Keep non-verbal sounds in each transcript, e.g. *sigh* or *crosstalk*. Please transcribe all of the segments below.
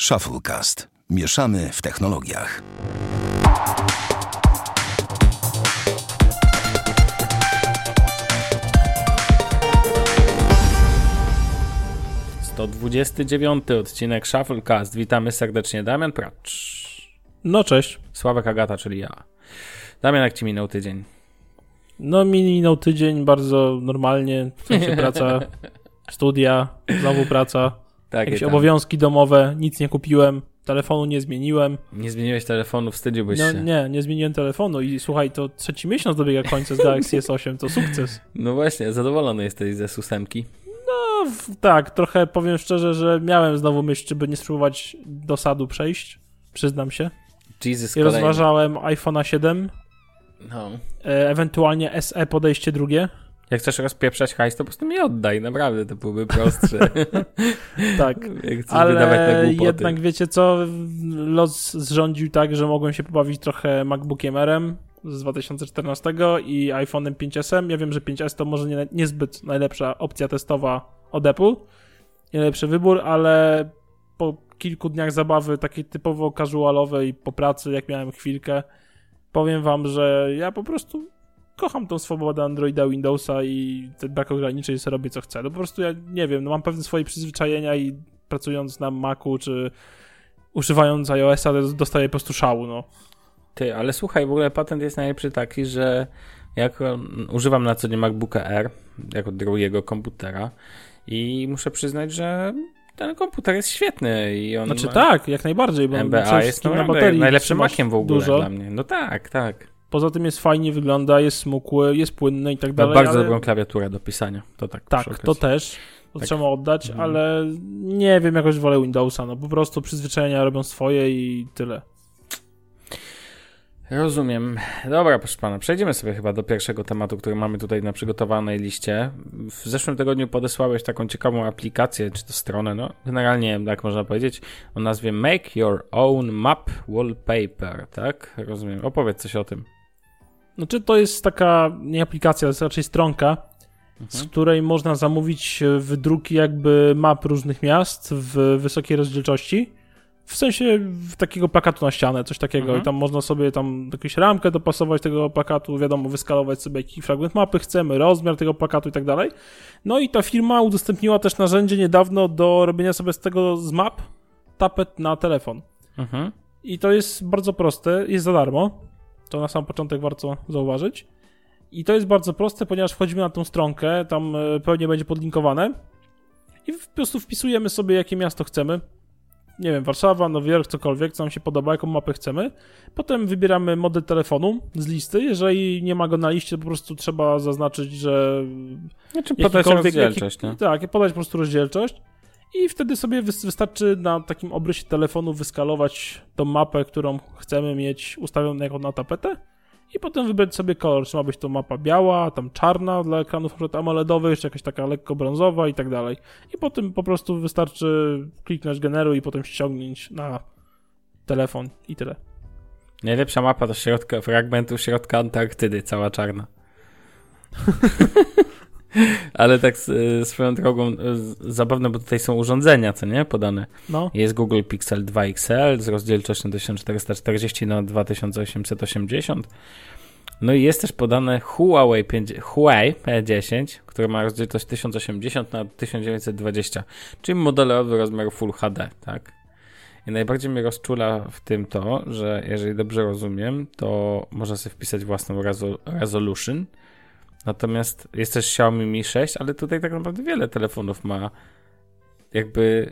Shufflecast. Mieszamy w technologiach. To 29 odcinek Shufflecast. Witamy serdecznie. Damian Pracz. No cześć. Sławek Agata, czyli ja. Damian, jak ci minął tydzień? No minął tydzień bardzo normalnie, w sensie praca, *laughs* studia, znowu praca, Tak, jakieś obowiązki domowe, nic nie kupiłem, telefonu nie zmieniłem. Nie zmieniłeś telefonu, wstydziłbyś No się. nie, nie zmieniłem telefonu i słuchaj, to trzeci miesiąc dobiega końca z Galaxy S8, to sukces. No właśnie, zadowolony jesteś ze ósemki. No tak, trochę powiem szczerze, że miałem znowu myśl, czy by nie spróbować do sadu przejść, przyznam się. Jesus I kolejny. rozważałem iPhone'a 7, No. e, ewentualnie SE podejście drugie. Jak chcesz rozpieprzać hajs, to po prostu mi oddaj, naprawdę, to byłoby prostsze. *laughs* Tak. *laughs* Ale jednak wiecie co, los zrządził tak, że mogłem się pobawić trochę MacBookiem R-em z 2014 i iPhone'em 5S. Ja wiem, że 5S to może nie, niezbyt najlepsza opcja testowa od Apple, nie najlepszy wybór, ale po kilku dniach zabawy takiej typowo casualowej po pracy, jak miałem chwilkę, powiem wam, że ja po prostu kocham tą swobodę Androida, Windowsa i ten brak ograniczeń, że sobie robię co chcę. No po prostu ja nie wiem, no mam pewne swoje przyzwyczajenia i pracując na Macu czy używając iOS-a dostaję po prostu szału, no. Ty, ale słuchaj, w ogóle patent jest najlepszy taki, że jak um, używam na co dzień MacBooka R jako drugiego komputera i muszę przyznać, że ten komputer jest świetny i on Znaczy ma... tak, jak najbardziej, bo MBA jest na baterii najlepszym makiem w ogóle dużo. dla mnie. No tak, tak. Poza tym jest fajnie, wygląda, jest smukły, jest płynny i tak dalej. bardzo ale... dobrą klawiaturę do pisania. To tak. Tak, to też. To Tak. trzeba oddać, Mhm. ale nie wiem, jakoś wolę Windowsa. No po prostu przyzwyczajenia robią swoje i tyle. Rozumiem. Dobra, proszę pana, przejdziemy sobie chyba do pierwszego tematu, który mamy tutaj na przygotowanej liście. W zeszłym tygodniu podesłałeś taką ciekawą aplikację, czy to stronę, no generalnie, jak można powiedzieć, o nazwie Make Your Own Map Wallpaper, tak? Rozumiem. Opowiedz coś o tym. Znaczy to jest taka, nie aplikacja, to jest raczej stronka, z Mhm. której można zamówić e, wydruki jakby map różnych miast w wysokiej rozdzielczości. W sensie takiego plakatu na ścianę, coś takiego. Mhm. I tam można sobie tam jakąś ramkę dopasować tego plakatu, wiadomo, wyskalować sobie jaki fragment mapy chcemy, rozmiar tego plakatu i tak dalej. No i ta firma udostępniła też narzędzie niedawno do robienia sobie z tego z map tapet na telefon. Mhm. I to jest bardzo proste, jest za darmo. To na sam początek warto zauważyć. I to jest bardzo proste, ponieważ wchodzimy na tą stronkę, tam e, pewnie będzie podlinkowane. I po prostu wpisujemy sobie, jakie miasto chcemy. Nie wiem, Warszawa, Nowy Jork, cokolwiek, co nam się podoba, jaką mapę chcemy. Potem wybieramy model telefonu z listy. Jeżeli nie ma go na liście, to po prostu trzeba zaznaczyć, że Znaczy podać rozdzielczość, jaki- no. Tak, podać po prostu rozdzielczość. I wtedy sobie wys- wystarczy na takim obrysie telefonu wyskalować tą mapę, którą chcemy mieć ustawioną jako na tapetę. I potem wybrać sobie kolor, czy ma być to mapa biała, tam czarna dla ekranów AMOLEDowych, czy jakaś taka lekko brązowa i tak dalej. I potem po prostu wystarczy kliknąć generuj i potem ściągnąć na telefon i tyle. Najlepsza mapa do środka, fragmentu środka Antarktydy, cała czarna. *laughs* *laughs* Ale tak z- swoją drogą z- zabawne, bo tutaj są urządzenia, co nie? Podane. No, Jest Google Pixel 2 XL z rozdzielczością 1440 na 2880. No i jest też podane Huawei, 5, Huawei P10, który ma rozdzielczość 1080 na 1920, czyli modelowy rozmiar Full HD, tak? I najbardziej mnie rozczula w tym to, że jeżeli dobrze rozumiem, to można sobie wpisać własną resolution. Natomiast jest też Xiaomi Mi 6, ale tutaj tak naprawdę wiele telefonów ma jakby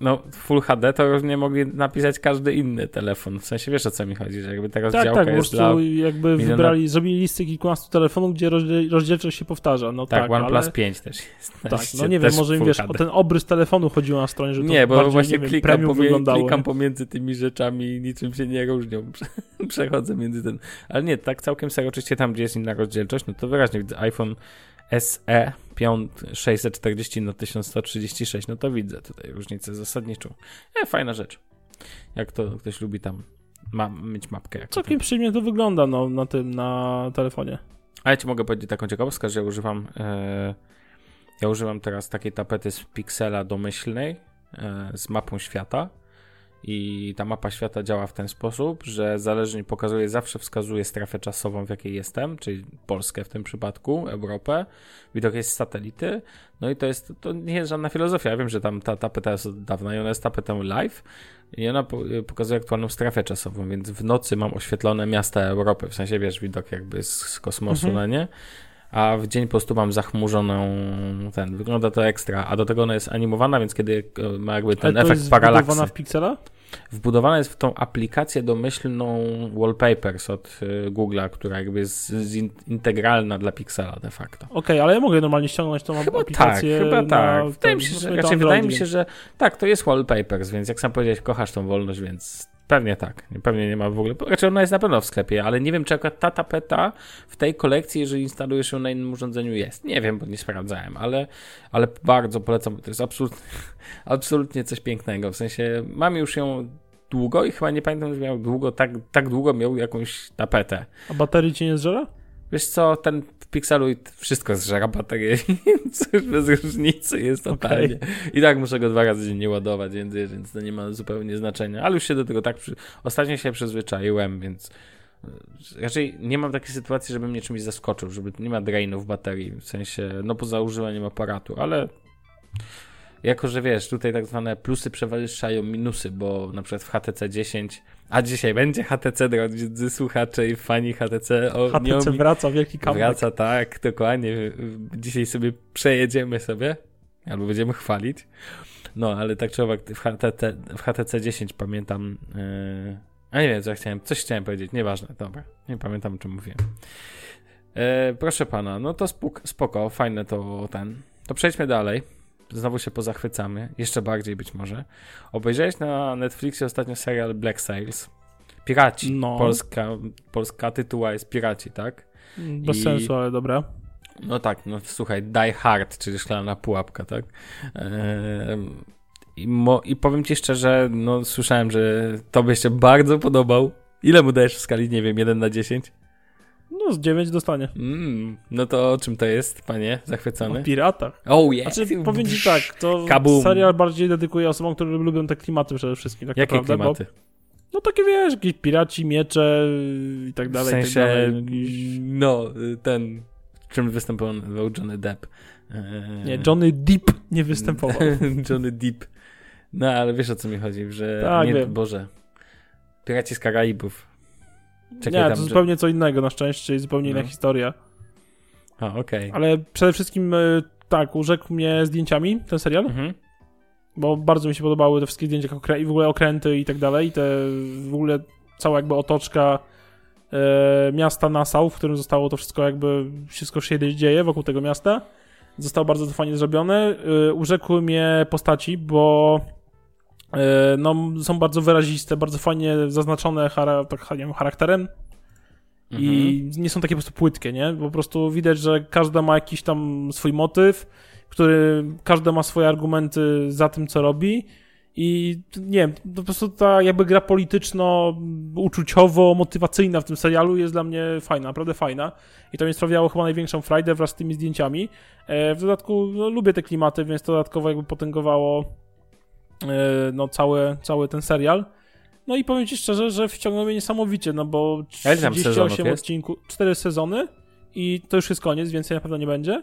no Full HD to równie mogli napisać każdy inny telefon. W sensie wiesz o co mi chodzi, że jakby ta tak, rozdziałka tak, po jest prostu dla... jakby miliona- wybrali, zrobili listę kilkunastu telefonów, gdzie rozdziel- rozdzielczość się powtarza. No Tak, tak, OnePlus ale... 5 też jest. Tak, no nie wiem, może im wiesz, o ten obrys telefonu chodziło na stronie, że to Nie, bo bardziej, właśnie nie wiem, klikam, pomie- klikam nie? pomiędzy tymi rzeczami i niczym się nie różnią. *laughs* Przechodzę między ten. Ale nie, tak całkiem serio, oczywiście tam, gdzie jest inna rozdzielczość, no to wyraźnie widzę iPhone SE 5 640 na 1136, no to widzę tutaj różnicę zasadniczą. E, fajna rzecz. Jak to ktoś lubi tam ma, mieć mapkę. Jak Całkiem przyjemnie to wygląda no, na tym, na telefonie. A ja ci mogę powiedzieć taką ciekawostkę, że ja używam e, ja używam teraz takiej tapety z Pixela domyślnej e, z mapą świata i ta mapa świata działa w ten sposób, że zależnie pokazuje, zawsze wskazuje strefę czasową, w jakiej jestem, czyli Polskę w tym przypadku, Europę. Widok jest z satelity. No i to jest, to nie jest żadna filozofia. Ja wiem, że tam ta tapeta jest od dawna i ona jest tapetą live i ona pokazuje aktualną strefę czasową, więc w nocy mam oświetlone miasta Europy, w sensie, wiesz, widok jakby z, z kosmosu, mhm. no nie? A w dzień po prostu mam zachmurzoną ten, wygląda to ekstra, a do tego ona jest animowana, więc kiedy e, ma jakby ten Ale to efekt jest paralaksy. wbudowana w Pixela? Wbudowana jest w tą aplikację domyślną Wallpapers od y, Google'a, która jakby jest integralna dla Pixela de facto. Okej, okay, ale ja mogę normalnie ściągnąć tą chyba aplikację. Tak, chyba tak. Wydaje, ten, mi się, że, raczej wydaje mi się, że tak, to jest Wallpapers, więc jak sam powiedziałeś, kochasz tą wolność, więc Pewnie tak. Pewnie nie ma w ogóle. Znaczy ona jest na pewno w sklepie, ale nie wiem, czy akurat ta tapeta w tej kolekcji, jeżeli instalujesz ją na innym urządzeniu, jest. Nie wiem, bo nie sprawdzałem, ale, ale bardzo polecam. To jest absolutnie, *laughs* absolutnie coś pięknego. W sensie mam już ją długo i chyba nie pamiętam, że miał długo, tak, tak długo miał jakąś tapetę. A baterii ci nie zżera? Wiesz co, ten w Pixelu wszystko zżera baterię, *laughs* więc już bez różnicy jest totalnie. Okay. I tak muszę go dwa razy dziennie ładować, więc, więc to nie ma zupełnie znaczenia. Ale już się do tego tak, przy... ostatnio się przyzwyczaiłem, więc e, raczej nie mam takiej sytuacji, żebym mnie czymś zaskoczył, żeby nie ma drainów baterii, w sensie, no poza używaniem aparatu, ale jako, że wiesz, tutaj tak zwane plusy przewyższają minusy, bo na przykład w HTC 10 a dzisiaj będzie HTC, drodzy słuchacze i fani HTC. O, HTC wraca, wielki comeback. Wraca, tak, dokładnie. Dzisiaj sobie przejedziemy sobie, albo będziemy chwalić. No, ale tak czy owak w HTC, w HTC 10 pamiętam... Yy... A nie wiem, co ja chciałem, coś chciałem powiedzieć, nieważne, dobra. Nie pamiętam, o czym mówiłem. Yy, proszę pana, no to spoko, spoko, fajne to ten. To przejdźmy dalej znowu się pozachwycamy, jeszcze bardziej być może. Obejrzałeś na Netflixie ostatnio serial Black Sails. Piraci. No. Polska, polska tytuła jest Piraci, tak? Bez I... sensu, ale dobra. No tak, no słuchaj, Die Hard, czyli szklana pułapka, tak? Eee, i, mo, I powiem ci szczerze, no słyszałem, że tobie się bardzo podobał. Ile mu dajesz w skali, nie wiem, 1 na 10? No, z 9 dostanie. Mm, no to o czym to jest, panie? Zachwycony? O piratach. Oh, yes. Znaczy, powiem ci tak, to Kabum. serial bardziej dedykuje osobom, które lubią te klimaty przede wszystkim. Tak Jakie naprawdę, klimaty? Bo, no takie wiesz, jakieś piraci, miecze i tak dalej. W sensie, tak dalej. no, ten, w czym występował Johnny Depp. Nie, Johnny Depp nie występował. *laughs* Johnny Depp. No, ale wiesz o co mi chodzi, że... Tak, nie, wiem. Boże. Piraci z Karaibów. Czekaj, nie, to zupełnie co innego na szczęście i zupełnie no. inna historia. A, okej. Okay. Ale przede wszystkim e, tak, urzekł mnie zdjęciami ten serial. Mhm. Bo bardzo mi się podobały te wszystkie zdjęcia i w ogóle okręty i tak dalej. I te w ogóle cała jakby otoczka e, miasta Nassau, w którym zostało to wszystko jakby, wszystko się dzieje wokół tego miasta. Zostało bardzo fajnie zrobione. E, urzekły mnie postaci, bo no, są bardzo wyraziste, bardzo fajnie zaznaczone tak, wiem, charakterem mhm. i nie są takie po prostu płytkie, nie? Po prostu widać, że każda ma jakiś tam swój motyw, który każdy ma swoje argumenty za tym, co robi i nie wiem, po prostu ta jakby gra polityczno-uczuciowo-motywacyjna w tym serialu jest dla mnie fajna, naprawdę fajna i to mi sprawiało chyba największą frajdę wraz z tymi zdjęciami. E, w dodatku no, lubię te klimaty, więc to dodatkowo jakby potęgowało E, no, cały, cały ten serial. No i powiem ci szczerze, że wciągnął mnie niesamowicie, no bo 38 odcinków, 4 sezony i to już jest koniec, więcej na pewno nie będzie.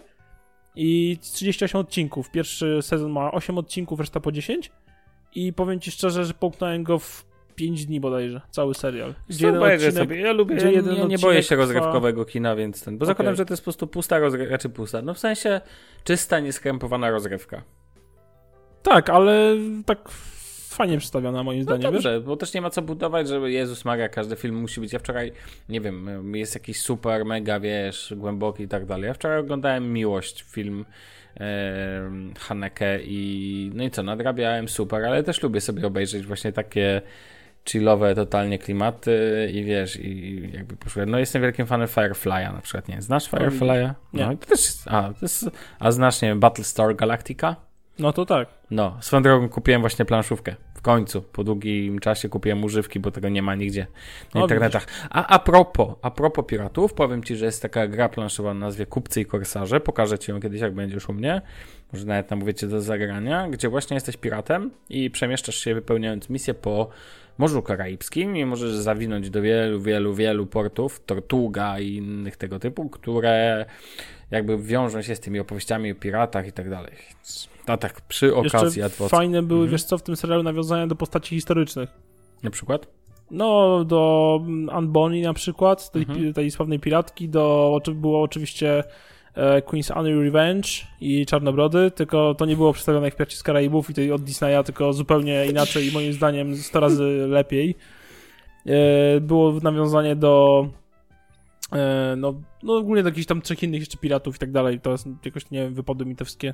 I 38 odcinków. Pierwszy sezon ma 8 odcinków, reszta po 10. I powiem ci szczerze, że połknąłem go w 5 dni bodajże, cały serial. Gdzie jeden odcinek, sobie. Ja lubię, gdzie jeden ja nie boję się rozrywkowego kina, więc ten, bo okay. zakładam, że to jest po prostu pusta rozrywka, czy pusta, no w sensie czysta, nieskrępowana rozrywka. Tak, ale tak fajnie przedstawiona moim no zdaniem. No dobrze, bo też nie ma co budować, żeby Jezus Maria, każdy film musi być. Ja wczoraj, nie wiem, jest jakiś super, mega, wiesz, głęboki i tak dalej. Ja wczoraj oglądałem Miłość, film e, Haneke i no i co, nadrabiałem super, ale też lubię sobie obejrzeć właśnie takie chillowe totalnie klimaty i wiesz, i jakby poszedłem. No jestem wielkim fanem Firefly'a na przykład, nie? Znasz Firefly'a? Nie. No, to też, a, to jest, a znasz, nie wiem, Battlestar Galactica? No to tak. No, swoją drogą kupiłem właśnie planszówkę. W końcu, po długim czasie kupiłem używki, bo tego nie ma nigdzie na o, internetach. A, a propos, a propos piratów, powiem ci, że jest taka gra planszowa na nazwie Kupcy i Korsarze. Pokażę ci ją kiedyś, jak będziesz u mnie. może nawet namówicie do zagrania, gdzie właśnie jesteś piratem i przemieszczasz się wypełniając misję po Morzu Karaibskim i możesz zawinąć do wielu, wielu, wielu portów, Tortuga i innych tego typu, które jakby wiążą się z tymi opowieściami o piratach i tak dalej. A tak przy okazji Jeszcze fajne były, mhm. wiesz co, w tym serialu nawiązania do postaci historycznych. Na przykład? No, do Unbonny na przykład, tej, mhm. tej sławnej piratki, do, było oczywiście e, Queen's Annual Revenge i Czarnobrody, tylko to nie było przedstawione jak Piraci z Karaibów i tej od Disneya, tylko zupełnie inaczej i moim zdaniem 100 razy lepiej. E, było nawiązanie do no, no ogólnie do jakichś tam trzech innych jeszcze piratów i tak dalej, to jest jakoś, nie wiem, wypadły mi te wszystkie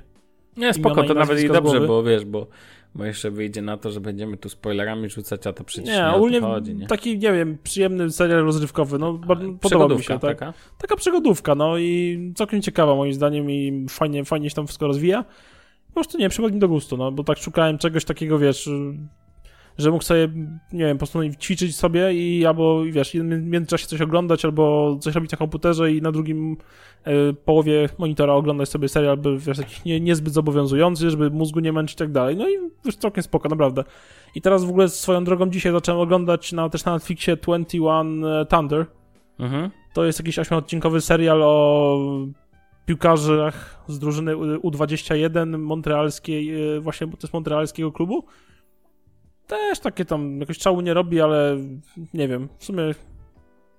nie, spoko, to nawet i dobrze, bo wiesz, bo, bo jeszcze wyjdzie na to, że będziemy tu spoilerami rzucać, a to przecież nie, nie ogólnie chodzi, nie? taki, nie wiem, przyjemny serial rozrywkowy, no podoba mi się, tak? Taka? taka przygodówka, no i całkiem ciekawa moim zdaniem i fajnie, fajnie się tam wszystko rozwija. Po prostu nie, przychodzi mi do gustu, no, bo tak szukałem czegoś takiego, wiesz, że mógł sobie, nie wiem, po prostu ćwiczyć sobie i albo, wiesz, w międzyczasie coś oglądać, albo coś robić na komputerze i na drugim y, połowie monitora oglądać sobie serial, by, wiesz, jakiś nie, niezbyt zobowiązujący, żeby mózgu nie męczyć i tak dalej. No i już całkiem spoko, naprawdę. I teraz w ogóle swoją drogą dzisiaj zacząłem oglądać na, też na Netflixie 21 e, Thunder. Mhm. To jest jakiś ośmiodcinkowy serial o piłkarzach z drużyny U21 montrealskiej, właśnie, bo to jest montrealskiego klubu też takie tam jakoś czału nie robi, ale nie wiem, w sumie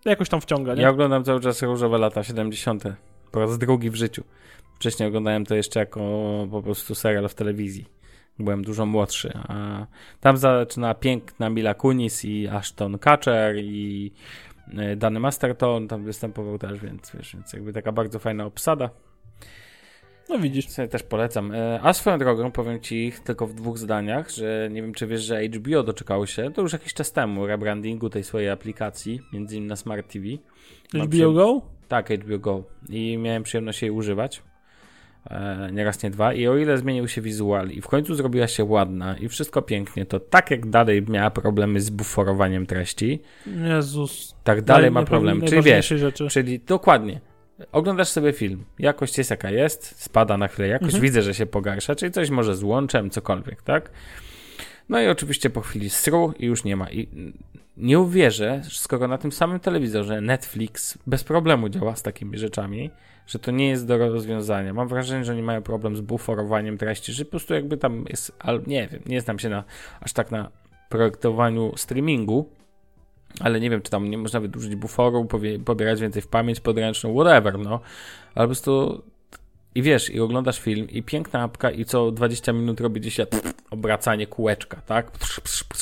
jakoś tam wciąga, nie? Ja oglądam cały czas różowe lata 70. po raz drugi w życiu. Wcześniej oglądałem to jeszcze jako po prostu serial w telewizji. Byłem dużo młodszy, a tam zaczyna piękna Mila Kunis i Ashton Kutcher i e, Dany Masterton tam występował też, więc wiesz, więc jakby taka bardzo fajna obsada. No widzisz. Sobie też polecam. E, a swoją drogą powiem ci tylko w dwóch zdaniach, że nie wiem czy wiesz, że HBO doczekało się, to już jakiś czas temu, rebrandingu tej swojej aplikacji, między innymi na Smart TV. HBO Go? Tak, HBO Go. I miałem przyjemność jej używać. E, nie raz, nie dwa. I o ile zmienił się wizual i w końcu zrobiła się ładna i wszystko pięknie, to tak jak dalej miała problemy z buforowaniem treści, Jezus. tak dalej ma problem. Czyli wiesz, rzeczy. czyli dokładnie Oglądasz sobie film, jakość jest jaka jest, spada na chwilę jakość, mhm. widzę, że się pogarsza, czyli coś może z łączem, cokolwiek, tak? No i oczywiście po chwili stru i już nie ma. I nie uwierzę, skoro na tym samym telewizorze Netflix bez problemu działa z takimi rzeczami, że to nie jest do rozwiązania. Mam wrażenie, że oni mają problem z buforowaniem treści, że po prostu jakby tam jest, ale nie wiem, nie znam się na, aż tak na projektowaniu streamingu, ale nie wiem, czy tam nie można wydłużyć buforu, pobierać więcej w pamięć podręczną, whatever, no. Ale po prostu i wiesz, i oglądasz film, i piękna apka, i co 20 minut robi dzisiaj obracanie kółeczka, tak?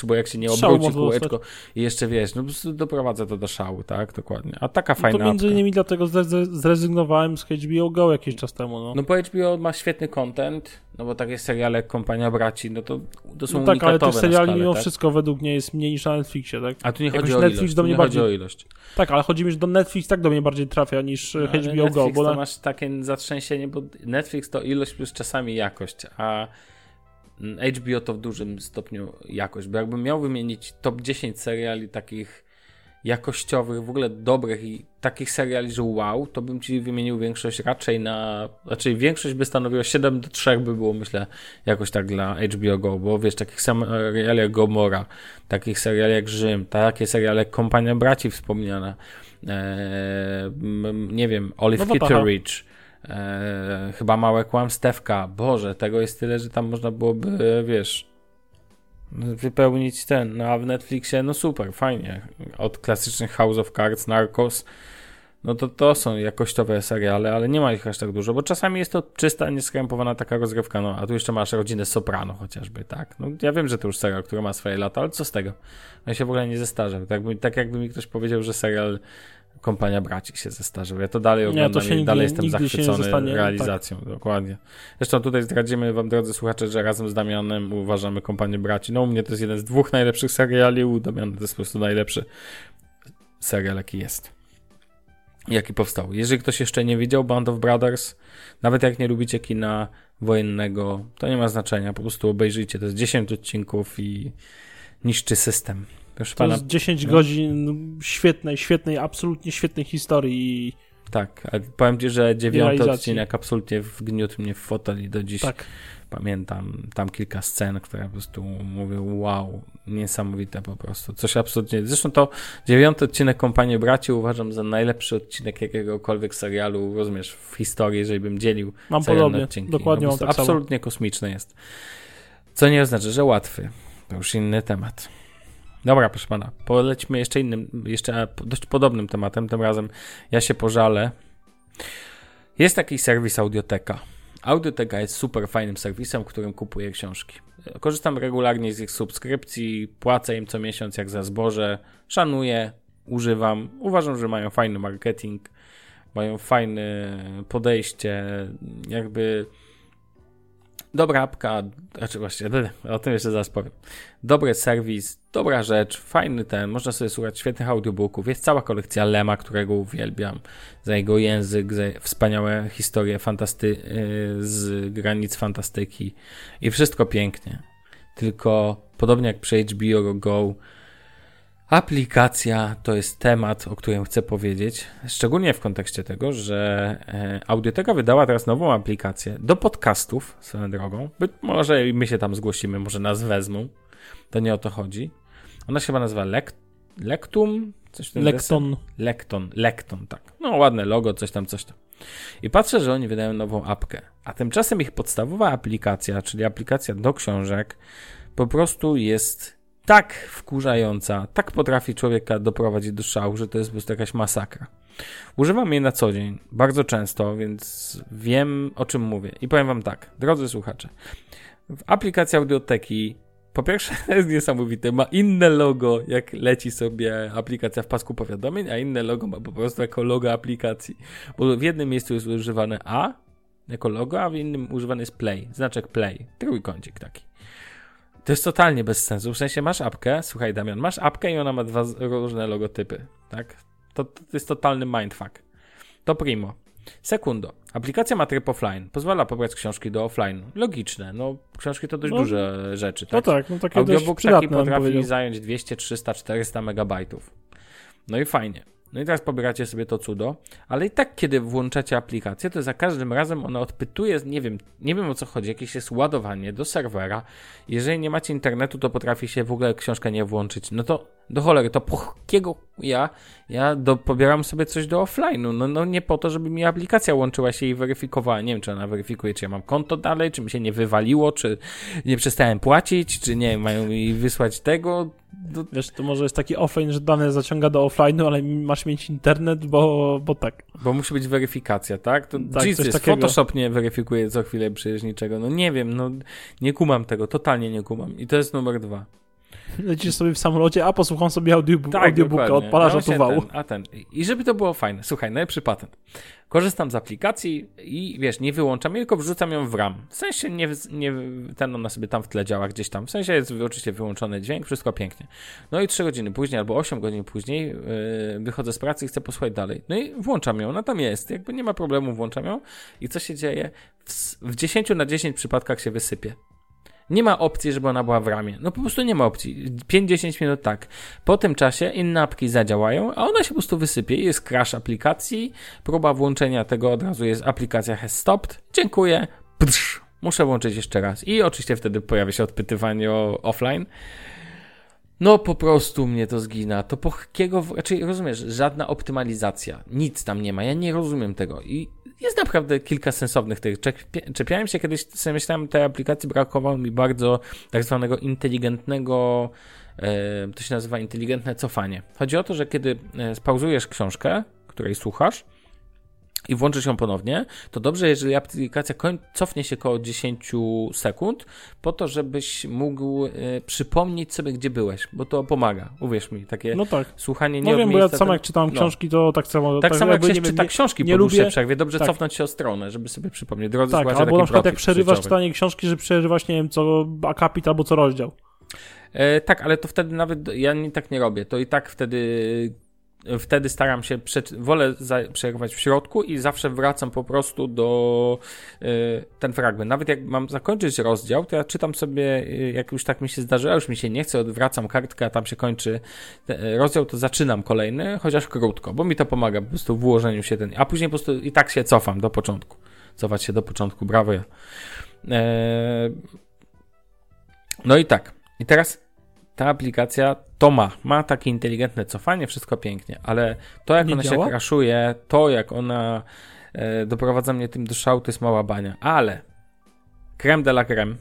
Bo jak się nie obróci kółeczko i jeszcze wiesz, no po prostu doprowadza to do szału, tak? Dokładnie. A taka fajna no to między innymi dlatego zrezygnowałem z HBO Go jakiś czas temu, no. No bo HBO ma świetny content, no bo takie seriale jak Kompania Braci, no to, to są no tak, ale tych seriali mimo tak? wszystko według mnie jest mniej niż na Netflixie, tak? A tu nie chodzi o Netflix ilość, do mnie bardziej... o ilość. Tak, ale chodzi mi, że do Netflix tak do mnie bardziej trafia niż no, HBO Netflix Go. Bo to na... masz takie zatrzęsienie, bo Netflix to ilość plus czasami jakość, a HBO to w dużym stopniu jakość, bo jakbym miał wymienić top 10 seriali takich jakościowych, w ogóle dobrych i takich seriali, że wow, to bym ci wymienił większość raczej na, raczej większość by stanowiła 7 do 3 by było, myślę, jakoś tak dla HBO Go, bo wiesz, takich seriali jak Gomora, takich seriali jak Rzym, takie seriale jak Kompania Braci wspomniana, e, nie wiem, Olive no Kitteridge, e, chyba Małe Kłamstewka, Boże, tego jest tyle, że tam można byłoby, wiesz, wypełnić ten, no a w Netflixie, no super, fajnie. Od klasycznych House of Cards, Narcos, no to to są jakościowe seriale, ale nie ma ich aż tak dużo, bo czasami jest to czysta, nieskrępowana taka rozgrywka, no a tu jeszcze masz rodzinę Soprano chociażby, tak? No ja wiem, że to już serial, który ma swoje lata, ale co z tego? On się w ogóle nie zestarzał. Tak, tak jakby mi ktoś powiedział, że serial kompania braci się zestarzył. Ja to dalej oglądam to i nigdy, dalej jestem zachwycony zostanie, realizacją. Tak. Dokładnie. Zresztą tutaj zdradzimy wam, drodzy słuchacze, że razem z Damianem uważamy kompanię braci. No u mnie to jest jeden z dwóch najlepszych seriali, u Damiana to jest po prostu najlepszy serial, jaki jest. Jaki powstał. Jeżeli ktoś jeszcze nie widział Band of Brothers, nawet jak nie lubicie kina wojennego, to nie ma znaczenia. Po prostu obejrzyjcie. To jest 10 odcinków i niszczy system. To jest 10 no. godzin świetnej, świetnej, absolutnie świetnej historii Tak, ale powiem ci, że dziewiąty odcinek absolutnie wgniótł mnie w fotel i do dziś Tak. pamiętam tam kilka scen, które po prostu mówię, wow, niesamowite po prostu. Coś absolutnie. Zresztą to dziewiąty odcinek Kompanii Braci uważam za najlepszy odcinek jakiegokolwiek serialu, rozumiesz, w historii, jeżeli bym dzielił Mam podobnie. odcinki. Dokładnie Po mam tak samo. Absolutnie kosmiczny jest. Co nie oznacza, że łatwy. To już inny temat. Dobra, proszę pana, polećmy jeszcze innym, jeszcze dość podobnym tematem. Tym razem ja się pożalę. Jest taki serwis Audioteka. Audioteka jest super fajnym serwisem, którym kupuję książki. Korzystam regularnie z ich subskrypcji, płacę im co miesiąc jak za zboże, szanuję, używam. Uważam, że mają fajny marketing, mają fajne podejście, jakby dobra apka, znaczy właśnie, *laughs* o tym jeszcze zaraz powiem. Dobry serwis, dobra rzecz, fajny ten, można sobie słuchać świetnych audiobooków, jest cała kolekcja Lema, którego uwielbiam, za jego język, za wspaniałe historie fantasty y, z granic fantastyki i wszystko pięknie. Tylko podobnie jak przy HBO Go, Aplikacja to jest temat, o którym chcę powiedzieć, szczególnie w kontekście tego, że e, Audioteka wydała teraz nową aplikację do podcastów swoją drogą. Być może i my się tam zgłosimy, może nas wezmą. To nie o to chodzi. Ona się chyba nazywa Lek Lektum? Coś w tym Lekton. deseń? Lekton, Lekton, tak. No ładne logo, coś tam, coś tam. I patrzę, że oni wydają nową apkę. A tymczasem ich podstawowa aplikacja, czyli aplikacja do książek, po prostu jest tak wkurzająca, tak potrafi człowieka doprowadzić do szału, że to jest po prostu jakaś masakra. Używam jej na co dzień, bardzo często, więc wiem o czym mówię. I powiem wam tak, drodzy słuchacze, w aplikacji audioteki po pierwsze *laughs* jest niesamowite, ma inne logo, jak leci sobie aplikacja w pasku powiadomień, a inne logo ma po prostu jako logo aplikacji. Bo w jednym miejscu jest używane A jako logo, a w innym używany jest Play, znaczek Play, trójkącik taki. To jest totalnie bez sensu. W sensie masz apkę, słuchaj Damian, masz apkę i ona ma dwa różne logotypy, tak? To, to jest totalny mindfuck. To primo. Sekundo. Aplikacja ma tryb offline. Pozwala pobrać książki do offline. Logiczne. No, książki to dość No, duże rzeczy, tak? No tak, no takie dość Audiobook taki przydatne, bym potrafi zająć 200, 300, 400 megabajtów. No i fajnie. No i teraz pobieracie sobie to cudo, ale i tak kiedy włączacie aplikację, to za każdym razem ona odpytuje, nie wiem, nie wiem o co chodzi, jakieś jest ładowanie do serwera. Jeżeli nie macie internetu, to potrafi się w ogóle książka nie włączyć. No to do cholery, to po jakiego ja, ja do, pobieram sobie coś do offline'u. No, no nie po to, żeby mi aplikacja łączyła się i weryfikowała. Nie wiem, czy ona weryfikuje, czy ja mam konto dalej, czy mi się nie wywaliło, czy nie przestałem płacić, czy nie, mają mi wysłać tego. No, Wiesz, to może jest taki offline, że dane zaciąga do offline'u, ale masz mieć internet, bo, bo tak. Bo musi być weryfikacja, tak? To Tak, Jesus. Photoshop nie weryfikuje co chwilę przecież niczego. No nie wiem, no nie kumam tego, totalnie nie kumam. I to jest numer dwa. Lecisz sobie w samolocie, a posłucham sobie audiobook, audiobooka, Tak, dokładnie. odpalasz No od ten, A ten. I żeby to było fajne. Słuchaj, najlepszy patent. Korzystam z aplikacji i wiesz, nie wyłączam jej, tylko wrzucam ją w RAM. W sensie nie, nie ten ona sobie tam w tle działa gdzieś tam. W sensie jest oczywiście wyłączony dźwięk, wszystko pięknie. No i 3 godziny później albo 8 godzin później yy, wychodzę z pracy i chcę posłuchać dalej. No i włączam ją, ona tam jest. Jakby nie ma problemu, włączam ją. I co się dzieje? W, w 10 na 10 przypadkach się wysypie. Nie ma opcji, żeby ona była w ramie. No po prostu nie ma opcji. 5-10 minut tak. Po tym czasie inne apki zadziałają, a ona się po prostu wysypie. Jest crash aplikacji, próba włączenia tego od razu jest aplikacja has stopped. Dziękuję. Psz, muszę włączyć jeszcze raz. I oczywiście wtedy pojawia się odpytywanie o offline. No po prostu mnie to zgina. To po jakiego, raczej rozumiesz, żadna optymalizacja. Nic tam nie ma. Ja nie rozumiem tego. I jest naprawdę kilka sensownych tych. Czepia- Czepiałem się kiedyś, sobie myślałem, tej aplikacji brakowało mi bardzo tak zwanego inteligentnego, e, to się nazywa inteligentne cofanie. Chodzi o to, że kiedy e, spauzujesz książkę, której słuchasz, i włączysz ją ponownie, to dobrze, jeżeli aplikacja cofnie się około 10 sekund, po to, żebyś mógł e, przypomnieć sobie, gdzie byłeś, bo to pomaga. Uwierz mi, takie No tak. słuchanie nie No wiem, bo ja sam to- jak czytałem no. książki, to tak samo. Tak samo jak się nie czyta nie- książki nie po dłuższej lubię- przerwie, dobrze tak. cofnąć się o stronę, żeby sobie przypomnieć. Drodzy Tak, albo na przykład jak przerywasz życiowy. czytanie książki, że przerywasz, nie wiem, co akapit albo co rozdział. E, tak, ale to wtedy nawet ja nie, tak nie robię. To i tak wtedy wtedy staram się, wolę przerwać w środku i zawsze wracam po prostu do y, ten fragment. Nawet jak mam zakończyć rozdział, to ja czytam sobie, y, jak już tak mi się zdarzyło, już mi się nie chce, odwracam kartkę, a tam się kończy rozdział, to zaczynam kolejny, chociaż krótko, bo mi to pomaga po prostu w ułożeniu się ten, a później po prostu i tak się cofam do początku. Cofać się do początku, brawo ja. E, no i tak. I teraz ta aplikacja to ma. Ma takie inteligentne cofanie, wszystko pięknie, ale to jak Nie ona działa? się kraszuje, to jak ona e, doprowadza mnie tym do szału, to jest mała bania. Ale creme de la creme.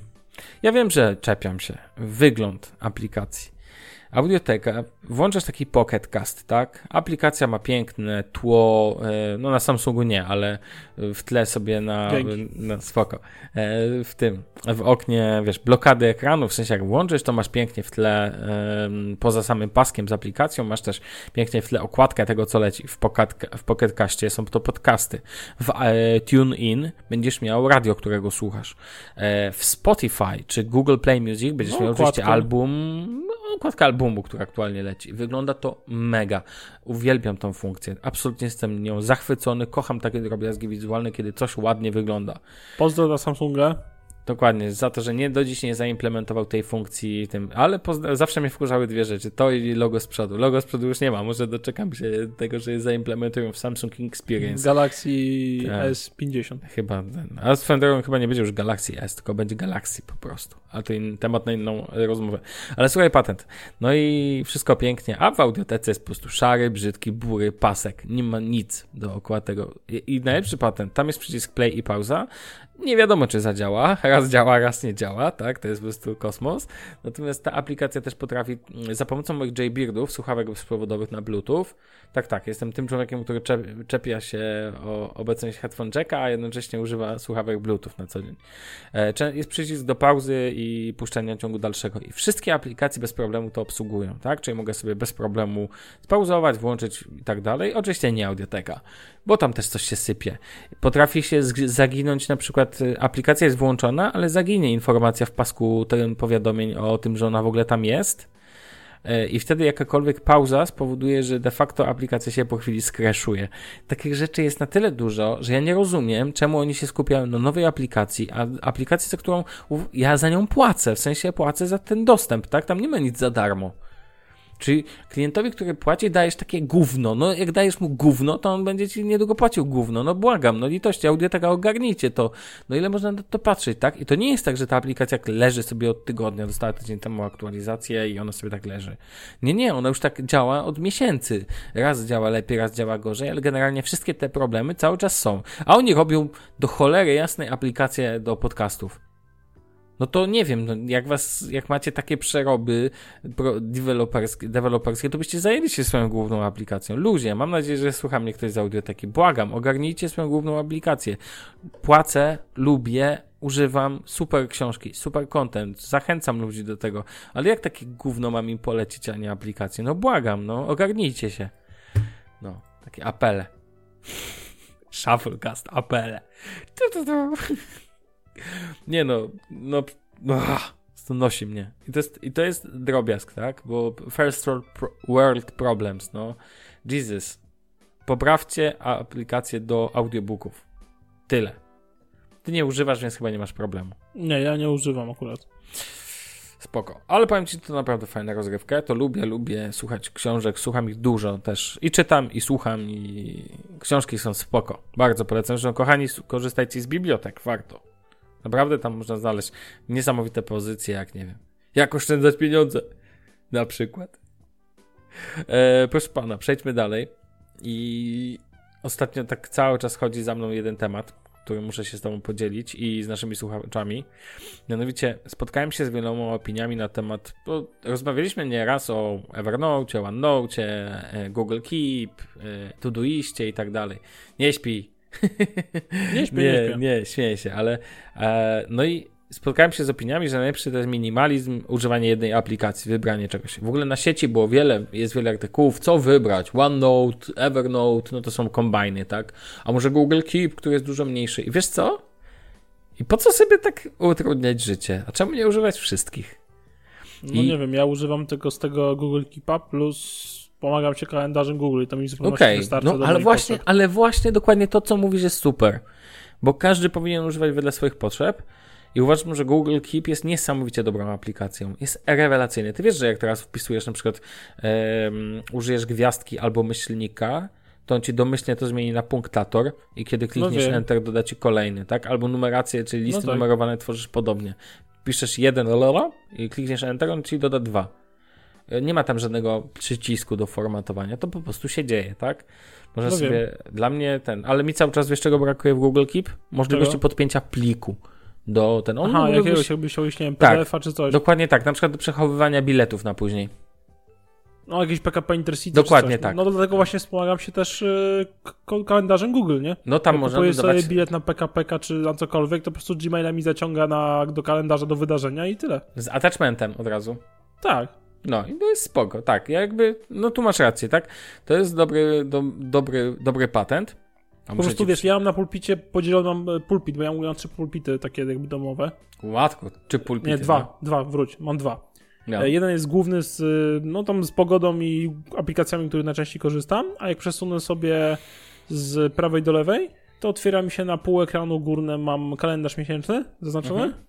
Ja wiem, że czepiam się. Wygląd aplikacji. Audioteka, włączasz taki Pocket Cast, tak? Aplikacja ma piękne tło, e, no na Samsungu nie, ale w tle sobie na, na spoko, e, w tym, w oknie, wiesz, blokady ekranu, w sensie jak włączysz, to masz pięknie w tle, poza samym paskiem z aplikacją, masz też pięknie w tle okładkę tego, co leci w Pocket, w Pocket Castie, są to podcasty. W e, TuneIn będziesz miał radio, którego słuchasz. W Spotify czy Google Play Music będziesz no, miał oczywiście album, okładka albumu, który aktualnie leci. Wygląda to mega. Uwielbiam tą funkcję. Absolutnie jestem nią zachwycony. Kocham takie drobiazgi wizualne, kiedy coś ładnie wygląda. Pozdro dla Samsunga. Dokładnie, za to, że nie do dziś nie zaimplementował tej funkcji tym, ale zawsze mnie wkurzały dwie rzeczy, to i logo z przodu. Logo z przodu już nie ma, może doczekam się tego, że je zaimplementują w Samsung Experience. Galaxy tak. S50. Chyba, a z drogą chyba nie będzie już Galaxy S, tylko będzie Galaxy po prostu, a to in, temat na inną rozmowę. Ale słuchaj, patent. No i wszystko pięknie, a w audiotece jest po prostu szary, brzydki, bury, pasek, nie ma nic dookoła tego. I, i najlepszy patent, tam jest przycisk play i pauza, nie wiadomo, czy zadziała. Raz działa, raz nie działa, tak? To jest po prostu kosmos. Natomiast ta aplikacja też potrafi mm, za pomocą moich JBeardów, słuchawek bezprzewodowych na Bluetooth. Tak, tak, jestem tym człowiekiem, który czepia się o obecność headphone jacka, a jednocześnie używa słuchawek Bluetooth na co dzień. E, jest przycisk do pauzy i puszczania ciągu dalszego i wszystkie aplikacje bez problemu to obsługują, tak? Czyli mogę sobie bez problemu spauzować, włączyć i tak dalej. Oczywiście nie audioteka, bo tam też coś się sypie. Potrafi się zaginąć na przykład y, aplikacja jest włączona, ale zaginie informacja w pasku ten powiadomień o tym, że ona w ogóle tam jest. Y, I wtedy jakakolwiek pauza spowoduje, że de facto aplikacja się po chwili skraszuje. Takich rzeczy jest na tyle dużo, że ja nie rozumiem, czemu oni się skupiają na nowej aplikacji, a aplikacji, za którą ja za nią płacę, w sensie płacę za ten dostęp, tak? Tam nie ma nic za darmo. Czyli klientowi, który płaci, dajesz takie gówno. No, jak dajesz mu gówno, to on będzie ci niedługo płacił gówno. No, błagam, no litości, audioteka ogarnijcie to. No, ile można na to patrzeć, tak? I to nie jest tak, że ta aplikacja leży sobie od tygodnia, dostała tydzień temu aktualizację i ona sobie tak leży. Nie, nie, ona już tak działa od miesięcy. Raz działa lepiej, raz działa gorzej, ale generalnie wszystkie te problemy cały czas są. A oni robią do cholery jasnej aplikację do podcastów no to nie wiem, no jak was, jak macie takie przeroby deweloperskie, deweloperskie, to byście zajęli się swoją główną aplikacją. Ludzie, mam nadzieję, że słucha mnie ktoś z audioteki. Błagam, ogarnijcie swoją główną aplikację. Płacę, lubię, używam, super książki, super content, zachęcam ludzi do tego, ale jak takie gówno mam im polecić, a nie aplikację? No błagam, no ogarnijcie się. No, takie apele. *laughs* Shufflecast, apele. Tu, tu, tu. Nie no, no, no to nosi mnie. I to, jest, I to jest drobiazg, tak? Bo first world problems, no. Jesus. Poprawcie aplikację do audiobooków. Tyle. Ty nie używasz, więc chyba nie masz problemu. Nie, ja nie używam akurat. Spoko. Ale powiem Ci, to naprawdę fajna rozgrywka. To lubię, lubię słuchać książek. Słucham ich dużo też. I czytam, i słucham, i książki są spoko. Bardzo polecam. Zresztą, kochani, korzystajcie z bibliotek. Warto. Naprawdę tam można znaleźć niesamowite pozycje, jak nie wiem. Jak oszczędzać pieniądze. Na przykład. E, proszę pana, przejdźmy dalej. I ostatnio tak cały czas chodzi za mną jeden temat, który muszę się z tobą podzielić i z naszymi słuchaczami. Mianowicie spotkałem się z wieloma opiniami na temat, bo rozmawialiśmy nieraz o Evernote, OneNote, e, Google Keep, e, Todoistie i tak dalej. Nie śpi, *laughs* nie śpię, nie, nie, nie śmieję się, ale e, no i spotkałem się z opiniami, że najlepszy to jest minimalizm, używanie jednej aplikacji, wybranie czegoś. W ogóle na sieci było wiele, jest wiele artykułów, co wybrać. OneNote, Evernote, no to są kombajny, tak? A może Google Keep, który jest dużo mniejszy. I wiesz co? I po co sobie tak utrudniać życie? A czemu nie używać wszystkich? No I... nie wiem, ja używam tylko z tego Google Keepa plus pomagam ci kalendarzem Google i to mi zupełnie Okej, wystarczy no ale właśnie, potrzeb. ale właśnie dokładnie to, co mówisz, jest super. Bo każdy powinien używać wedle swoich potrzeb. I uważam, że Google Keep jest niesamowicie dobrą aplikacją. Jest rewelacyjny. Ty wiesz, że jak teraz wpisujesz na przykład em, użyjesz gwiazdki albo myślnika, to on ci domyślnie to zmieni na punktator i kiedy klikniesz wiem. Enter doda ci kolejny, tak? Albo numerację, czyli listy tak. numerowane tworzysz podobnie. Piszesz jeden lolo i klikniesz Enter, on ci doda dwa. E, Nie ma tam żadnego przycisku do formatowania, to po prostu się dzieje, tak? Można No sobie, dla mnie ten, ale mi cały czas wiesz czego brakuje w Google Keep? Możliwości Czego? podpięcia pliku do ten. On Aha, jakiegoś, chciał iść, nie wiem, Tak. PDF-a czy coś. Dokładnie tak, na przykład do przechowywania biletów na później. No, jakieś PKP Intercity Dokładnie tak. No dlatego właśnie wspomagam się też y, k- kalendarzem Google, nie? No tam Jak można kupuję dodawać... sobie bilet na PKP czy na cokolwiek, to po prostu Gmaila mi zaciąga na, do kalendarza do wydarzenia i tyle. Z attachmentem od razu. Tak. No i to jest spoko, tak. Jakby, no tu masz rację, tak? To jest dobry, do, dobry, dobry patent. A Po prostu ci- wiesz, ja mam na pulpicie podzielony mam e, pulpit, bo ja mam trzy pulpity takie jakby domowe. Łatwo, czy pulpity. Nie, dwa, dwa, wróć, mam dwa. No. E, Jeden jest główny z, y, no tam z pogodą i aplikacjami, których najczęściej korzystam, a jak przesunę sobie z prawej do lewej, to otwiera mi się na pół ekranu górne, mam kalendarz miesięczny zaznaczony, Mhm.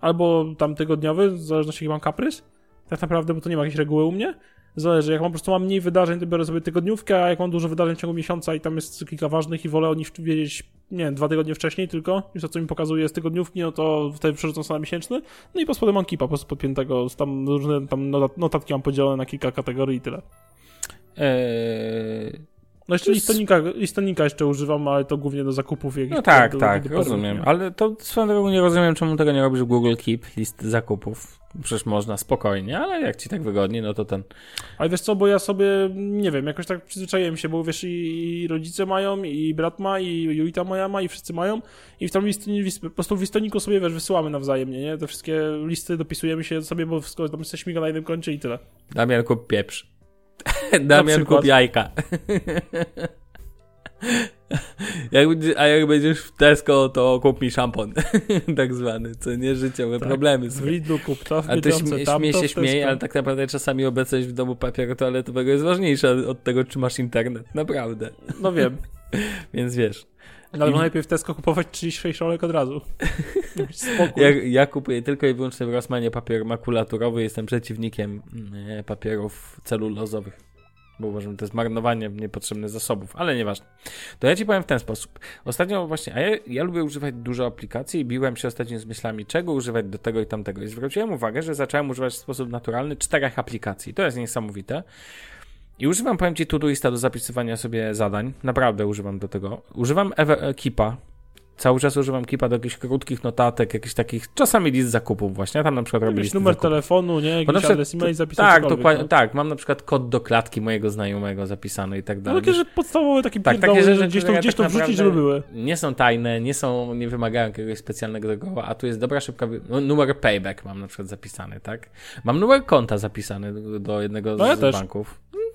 albo tam tygodniowy, w zależności jaki mam kaprys. Tak naprawdę, bo to nie ma jakiejś reguły u mnie. Zależy, jak mam po prostu mam mniej wydarzeń, to biorę sobie tygodniówkę, a jak mam dużo wydarzeń w ciągu miesiąca i tam jest kilka ważnych i wolę o nich wiedzieć, nie wiem, dwa tygodnie wcześniej tylko, niż to, co mi pokazuje z tygodniówki, no to wtedy przerzucam sobie na miesięczny. No i po spodem mam kipa, po prostu podpiętego, tam różne tam notat- notatki mam podzielone na kilka kategorii i tyle. Eee, No jeszcze listonika, listonika jeszcze używam, ale to głównie do zakupów jakichś. no tak, do, tak, do- do rozumiem. Ale to swoją drogą nie rozumiem, czemu tego nie robisz w Google Keep, list zakupów. Przecież można spokojnie, ale jak ci tak wygodnie, no to ten. Ale wiesz co, bo ja sobie, nie wiem, jakoś tak przyzwyczaiłem się, bo wiesz, i, rodzice mają, i brat ma, i Julita moja ma, i wszyscy mają. I w tam list, list, po prostu w listoniku sobie, wiesz, wysyłamy nawzajem, nie? Te wszystkie listy dopisujemy się sobie, bo wszystko tam jesteśmy śmiga na jednym koncie i tyle. Damian kup pieprz. *laughs* Damian kup jajka. jak, a jak będziesz w Tesco, to kup mi szampon. *laughs* tak zwany, co nie życiowe Tak. problemy. W słuchaj. Lidlu kup to, w Ale to Biedronce śmie, tamto, śmie się w Tesco. ale tak naprawdę czasami obecność w domu papieru toaletowego jest ważniejsza od tego, czy masz internet. Naprawdę. No wiem. *laughs* Więc wiesz. No, ale I- najlepiej w Tesco kupować 36 rolek od razu. *laughs* Spokój. Ja, ja kupuję tylko i wyłącznie w Rossmanie papier makulaturowy. Jestem przeciwnikiem mm, papierów celulozowych. Bo uważam, że to jest marnowanie niepotrzebnych zasobów, ale nieważne. To ja ci powiem w ten sposób. Ostatnio właśnie, a ja, ja lubię używać dużo aplikacji i biłem się ostatnio z myślami, czego używać do tego i tamtego. I zwróciłem uwagę, że zacząłem używać w sposób naturalny czterech aplikacji. To jest niesamowite. I używam, powiem ci, Todoista do zapisywania sobie zadań. Naprawdę używam do tego. Używam Ever- Keepa. Cały czas używam Keepa do jakichś krótkich notatek, jakichś takich, czasami list zakupów właśnie. Ja tam na przykład robię listy numer zakupów. telefonu, nie? Jakiś przykład- adres e-mail zapisać Tak, dokładnie, no. tak. Mam na przykład kod do klatki mojego znajomego zapisany i tak No dalej. takie, że podstawowe takie Tak, takie rzeczy, że gdzieś to, gdzieś tak to wrzucić, naprawdę żeby były. Nie są tajne, nie są, nie wymagają jakiegoś specjalnego tego, a tu jest dobra, szybka, no, numer payback mam na przykład zapisany, tak? Mam numer konta zapisany do, jednego No ja z też.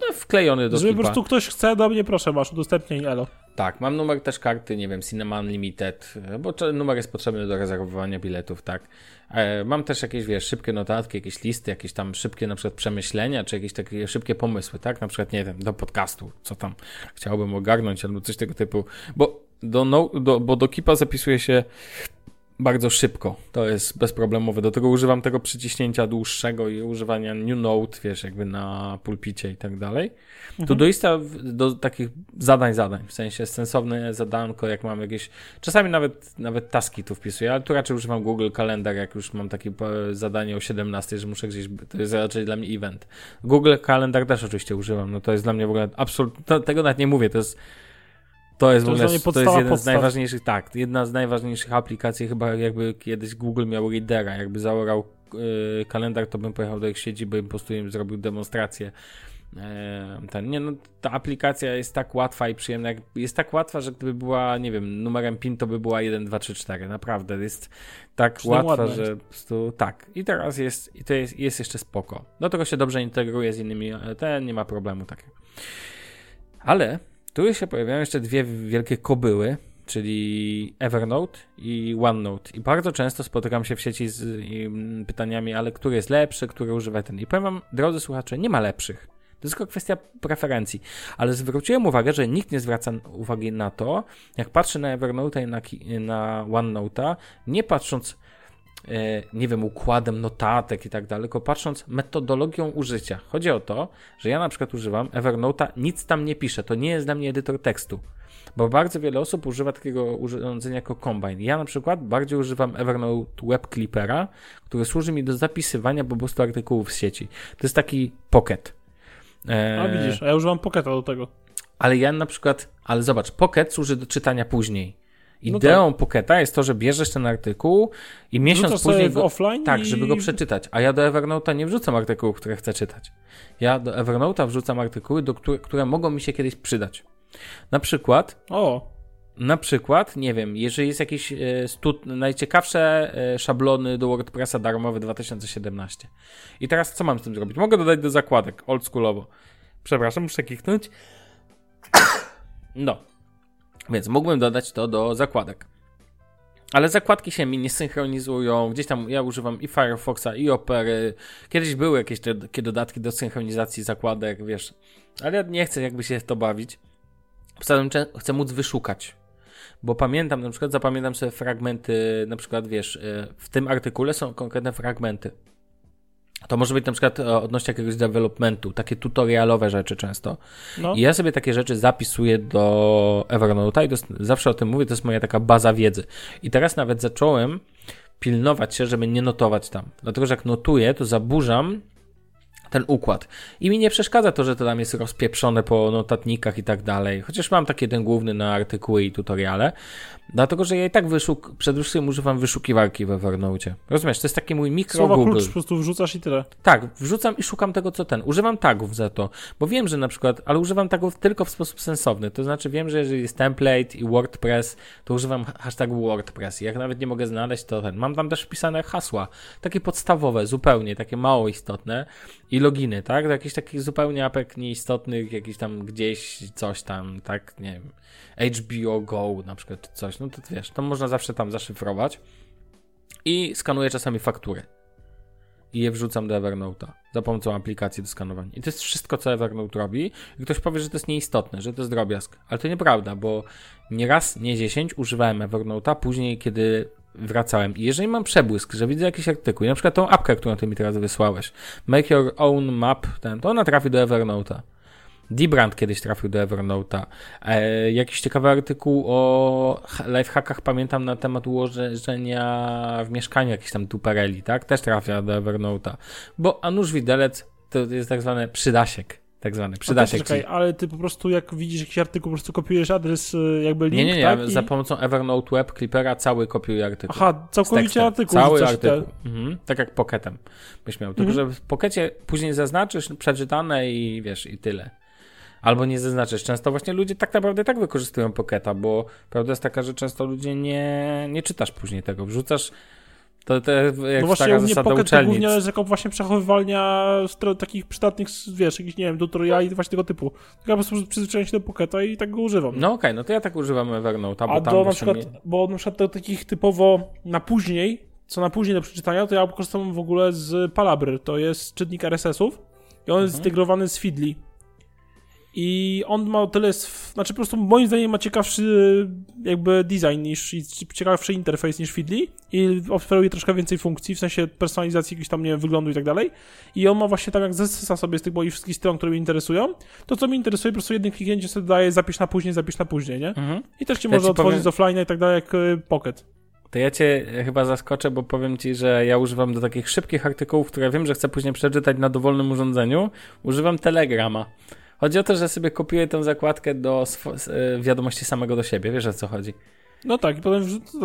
No, wklejony do Żeby po prostu ktoś chce, do mnie proszę, masz, udostępnij elo. Tak, mam numer też karty, nie wiem, Cinema Unlimited, bo numer jest potrzebny do rezerwowania biletów, tak. E, mam też jakieś, wiesz, szybkie notatki, jakieś listy, jakieś tam szybkie na przykład przemyślenia, czy jakieś takie szybkie pomysły, tak, na przykład, nie wiem, do podcastu, co tam chciałbym ogarnąć, albo coś tego typu, bo do, no, do, bo do Kipa zapisuje się bardzo szybko. To jest bezproblemowe. Do tego używam tego przyciśnięcia dłuższego i używania New Note, wiesz, jakby na pulpicie i tak dalej. To doista do takich zadań, zadań, w sensie sensowne zadanko, jak mam jakieś, czasami nawet, nawet taski tu wpisuję, ale tu raczej używam Google Kalendar, jak już mam takie e, zadanie o 17, że muszę gdzieś, to jest raczej dla mnie event. Google Kalendar też oczywiście używam, no to jest dla mnie w ogóle absolutnie, tego nawet nie mówię, to jest to jest To ogóle, to jest jeden z najważniejszych, tak, jedna z najważniejszych aplikacji, chyba jakby kiedyś Google miał Readera, jakby zaorał y, kalendar, to bym pojechał do ich siedziby i po prostu im zrobił demonstrację. E, ten, nie no, ta aplikacja jest tak łatwa i przyjemna, jak- jest tak łatwa, że gdyby była, nie wiem, numerem PIN to by była 1, 2, 3, 4, naprawdę, jest tak łatwa, ładna że po prostu tak. I teraz jest, i to jest, jest jeszcze spoko. Do tego się dobrze integruje z innymi, e, ten nie ma problemu takiego. Ale tu się pojawiają jeszcze dwie wielkie kobyły, czyli Evernote i OneNote. I bardzo często spotykam się w sieci z mm, pytaniami, ale który jest lepszy, który używa ten. I powiem wam, drodzy słuchacze, nie ma lepszych. To jest tylko kwestia preferencji. Ale zwróciłem uwagę, że nikt nie zwraca uwagi na to, jak patrzy na Evernote i na, na OneNote'a, nie patrząc nie wiem, układem notatek i tak dalej, tylko patrząc metodologią użycia. Chodzi o to, że ja na przykład używam Evernote'a, nic tam nie piszę, to nie jest dla mnie edytor tekstu. Bo bardzo wiele osób używa takiego urządzenia jako Combine. Ja na przykład bardziej używam Evernote Web Clippera, który służy mi do zapisywania po prostu artykułów z sieci. To jest taki pocket. E... A widzisz, a ja używam Pocketa do tego. Ale ja na przykład, ale zobacz, Pocket służy do czytania później. No Ideą no tak. Pocketa jest to, że bierzesz ten artykuł i miesiąc Wrzucasz później go, offline tak, i... żeby go przeczytać. A ja do Evernote'a nie wrzucam artykułów, które chcę czytać. Ja do Evernote'a wrzucam artykuły, do które, które mogą mi się kiedyś przydać. Na przykład o. Na przykład, nie wiem, jeżeli jest jakiś e, stud, najciekawsze e, szablony do WordPressa darmowe 2017. I teraz co mam z tym zrobić? Mogę dodać do zakładek, oldschoolowo. Przepraszam, muszę kichnąć. *coughs* No, więc mógłbym dodać to do zakładek. Ale zakładki się mi nie synchronizują. Gdzieś tam ja używam i Firefoxa, i Opery. Kiedyś były jakieś takie dodatki do synchronizacji zakładek, wiesz. Ale ja nie chcę jakby się w to bawić. Poza tym chcę móc wyszukać. Bo pamiętam, na przykład zapamiętam sobie fragmenty, na przykład wiesz, y, w tym artykule są konkretne fragmenty. To może być na przykład e, odnośnie jakiegoś developmentu, takie tutorialowe rzeczy często. No. I ja sobie takie rzeczy zapisuję do Evernote'a i to, zawsze o tym mówię, to jest moja taka baza wiedzy. I teraz nawet zacząłem pilnować się, żeby nie notować tam. Dlatego, że jak notuję, to zaburzam ten układ. I mi nie przeszkadza to, że to tam jest rozpieprzone po notatnikach i tak dalej. Chociaż mam taki jeden główny na artykuły i tutoriale, Dlatego, że ja i tak wyszuk przede wszystkim używam wyszukiwarki w Evernote. Rozumiesz, to jest taki mój mikro Słowa Google. klucz po prostu wrzucasz i tyle. Tak, wrzucam i szukam tego, co ten. Używam tagów za to, bo wiem, że na przykład, ale używam tagów tylko w sposób sensowny. To znaczy wiem, że jeżeli jest template i WordPress, to używam hashtagu WordPress. Jak nawet nie mogę znaleźć, to ten. Mam tam też wpisane hasła, takie podstawowe, zupełnie, takie mało istotne i loginy, tak? Do jakichś takich zupełnie apek nieistotnych, jakiś tam gdzieś coś tam, tak, nie wiem HBO Go na przykład, czy coś, no to wiesz, to można zawsze tam zaszyfrować. I skanuję czasami faktury. I je wrzucam do Evernote'a za pomocą aplikacji do skanowania. I to jest wszystko, co Evernote robi. I ktoś powie, że to jest nieistotne, że to jest drobiazg. Ale to nieprawda, bo nie raz, nie dziesięć używałem Evernote'a, później, kiedy wracałem. I jeżeli mam przebłysk, że widzę jakiś artykuł, na przykład tą apkę, którą ty mi teraz wysłałeś, Make Your Own Map, ten, to ona trafi do Evernote'a. Dibrand kiedyś trafił do Evernote'a. E, jakiś ciekawy artykuł o lifehackach pamiętam na temat ułożenia w mieszkaniu jakiś tam dupereli, tak? Też trafia do Evernote'a. Bo a nuż widelec to jest tak zwany przydasiek tak zwany przydasiek. Czekaj, ale ty po prostu jak widzisz jakiś artykuł, po prostu kopiujesz adres, y, jakby link, Nie, nie, nie, tak? ja za pomocą Evernote Web Clippera cały kopiuję artykuł. Aha, całkowicie artykuł. Cały artykuł. Mhm. Tak jak Pocketem byś miał. Tylko, mhm. że w Pockecie później zaznaczysz przeczytane i wiesz, i tyle albo nie zaznaczysz. Często właśnie ludzie tak naprawdę tak wykorzystują Pocketa, bo prawda jest taka, że często ludzie nie, nie czytasz później tego. Wrzucasz to, to jak no właśnie u mnie Pocket to głównie jest jako właśnie przechowywalnia takich przydatnych, wiesz, jakichś, nie wiem, tutoriali właśnie tego typu. Ja po prostu przyzwyczaiłem się do Pocketa i tak go używam. No okej, okay, no to ja tak używam Evernote. A do na przykład, bo na przykład do takich typowo na później, co na później do przeczytania, to ja korzystam w ogóle z Palabry. To jest czytnik RSS-ów i on mhm. jest zintegrowany z Feedly. I on ma o tyle, znaczy po prostu moim zdaniem ma ciekawszy jakby design niż, ciekawszy interfejs niż Feedly i oferuje troszkę więcej funkcji, w sensie personalizacji jakiś tam, nie wiem, wyglądu i tak dalej. I on ma właśnie tam jak zesysa sobie z tych moich wszystkich stron, które mnie interesują, to co mnie interesuje, po prostu jednym kliknięciem sobie daje zapisz na później, zapisz na później, nie? Mhm. I też ci ja można otworzyć powiem... z offline i tak dalej jak y, Pocket. To ja cię chyba zaskoczę, bo powiem ci, że ja używam do takich szybkich artykułów, które wiem, że chcę później przeczytać na dowolnym urządzeniu, używam Telegrama. Chodzi o to, że sobie kopiuję tę zakładkę do e, wiadomości samego do siebie. Wiesz o co chodzi? No tak, i potem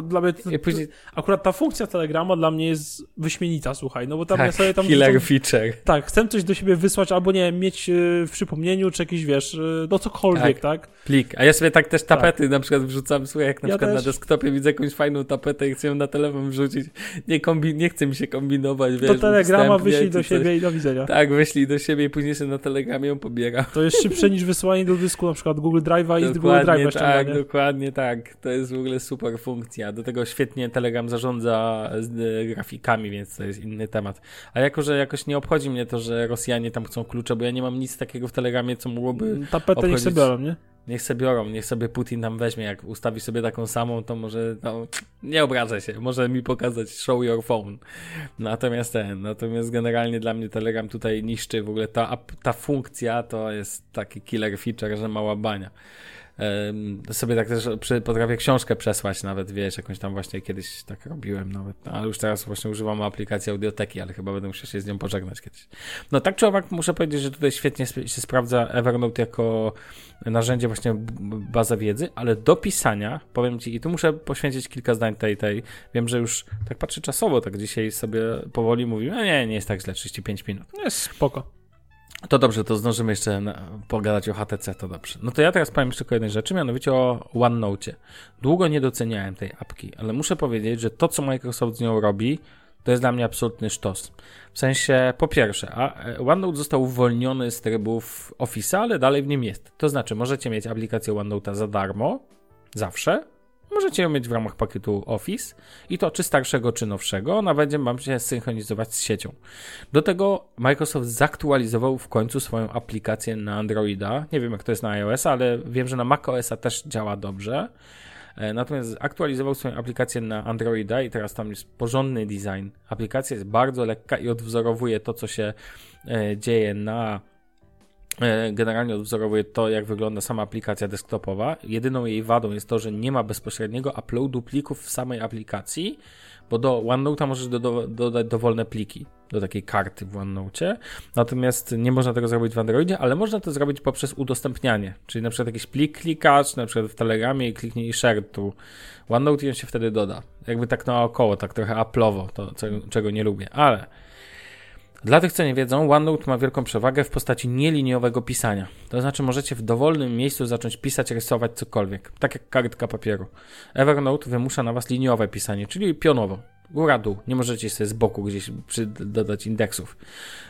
dla mnie I później... akurat ta funkcja Telegrama dla mnie jest wyśmienita, słuchaj, no bo tam tak, ja sobie tam... *laughs* Killer feature. Tak, chcę coś do siebie wysłać, albo nie mieć e, w przypomnieniu, czy jakiś, wiesz, e, no cokolwiek, tak? tak? Plik. A ja sobie tak też tapety tak. na przykład wrzucam, słuchaj, jak na ja przykład też... na desktopie widzę jakąś fajną tapetę i chcę ją na telefon wrzucić. Nie, kombi... nie chcę mi się kombinować, wiesz. To Telegrama wyślij do siebie i do widzenia. Tak, wyślij do siebie i później sobie na Telegramie ją pobieram. To jest szybsze niż wysyłanie do dysku na przykład Google Drive'a i z Google Drive'a tak, dokładnie tak. To jest w ogóle super funkcja. Do tego świetnie Telegram zarządza z grafikami, więc to jest inny temat. A jako, że jakoś nie obchodzi mnie to, że Rosjanie tam chcą klucze, bo ja nie mam nic takiego w Telegramie, co mogłoby Tapetę obchodzić... niech sobie biorą, nie? Niech sobie biorą, niech sobie Putin tam weźmie. Jak ustawi sobie taką samą, to może no, nie obrażę się, może mi pokazać show your phone. Natomiast ten, natomiast generalnie dla mnie Telegram tutaj niszczy w ogóle ta, ta funkcja to jest taki killer feature, że mała bania sobie tak też potrafię książkę przesłać nawet, wiesz, jakąś tam właśnie kiedyś tak robiłem nawet, no, ale już teraz właśnie używam aplikacji audioteki, ale chyba będę musiał się z nią pożegnać kiedyś. No tak czy owak muszę powiedzieć, że tutaj świetnie się sprawdza Evernote jako narzędzie właśnie baza wiedzy, ale do pisania, powiem Ci, i tu muszę poświęcić kilka zdań tej, tej, wiem, że już tak patrzę czasowo, tak dzisiaj sobie powoli mówimy, no nie, nie jest tak źle, 35 minut. Jest spoko. To dobrze, to zdążymy jeszcze pogadać o HTC, to dobrze. No to ja teraz powiem jeszcze o jednej rzeczy, mianowicie o OneNote. Długo nie doceniałem tej apki, ale muszę powiedzieć, że to, co Microsoft z nią robi, to jest dla mnie absolutny sztos. W sensie, po pierwsze, e, OneNote został uwolniony z trybów Office, ale dalej w nim jest. To znaczy, możecie mieć aplikację OneNote za darmo, zawsze, Możecie ją mieć w ramach pakietu Office i to czy starszego, czy nowszego. Ona będzie Wam się synchronizować z siecią. Do tego Microsoft zaktualizował w końcu swoją aplikację na Androida. Nie wiem jak to jest na iOS, ale wiem, że na macOSa też działa dobrze. E, natomiast aktualizował swoją aplikację na Androida i teraz tam jest porządny design. Aplikacja jest bardzo lekka i odwzorowuje to, co się e, dzieje na generalnie odwzorowuje to, jak wygląda sama aplikacja desktopowa. Jedyną jej wadą jest to, że nie ma bezpośredniego uploadu plików w samej aplikacji, bo do OneNote'a możesz do, do, dodać dowolne pliki do takiej karty w OneNote. Natomiast nie można tego zrobić w Androidzie, ale można to zrobić poprzez udostępnianie. Czyli na przykład jakiś plik klikasz, na przykład w Telegramie i kliknij share tu OneNote i on się wtedy doda. Jakby tak naokoło, tak trochę Apple'owo, to czego nie lubię, ale dla tych, co nie wiedzą, OneNote ma wielką przewagę w postaci nieliniowego pisania. To znaczy możecie w dowolnym miejscu zacząć pisać, rysować cokolwiek, tak jak kartka papieru. Evernote wymusza na Was liniowe pisanie, czyli pionowo. Góra-dół, nie możecie sobie z boku gdzieś dodać indeksów.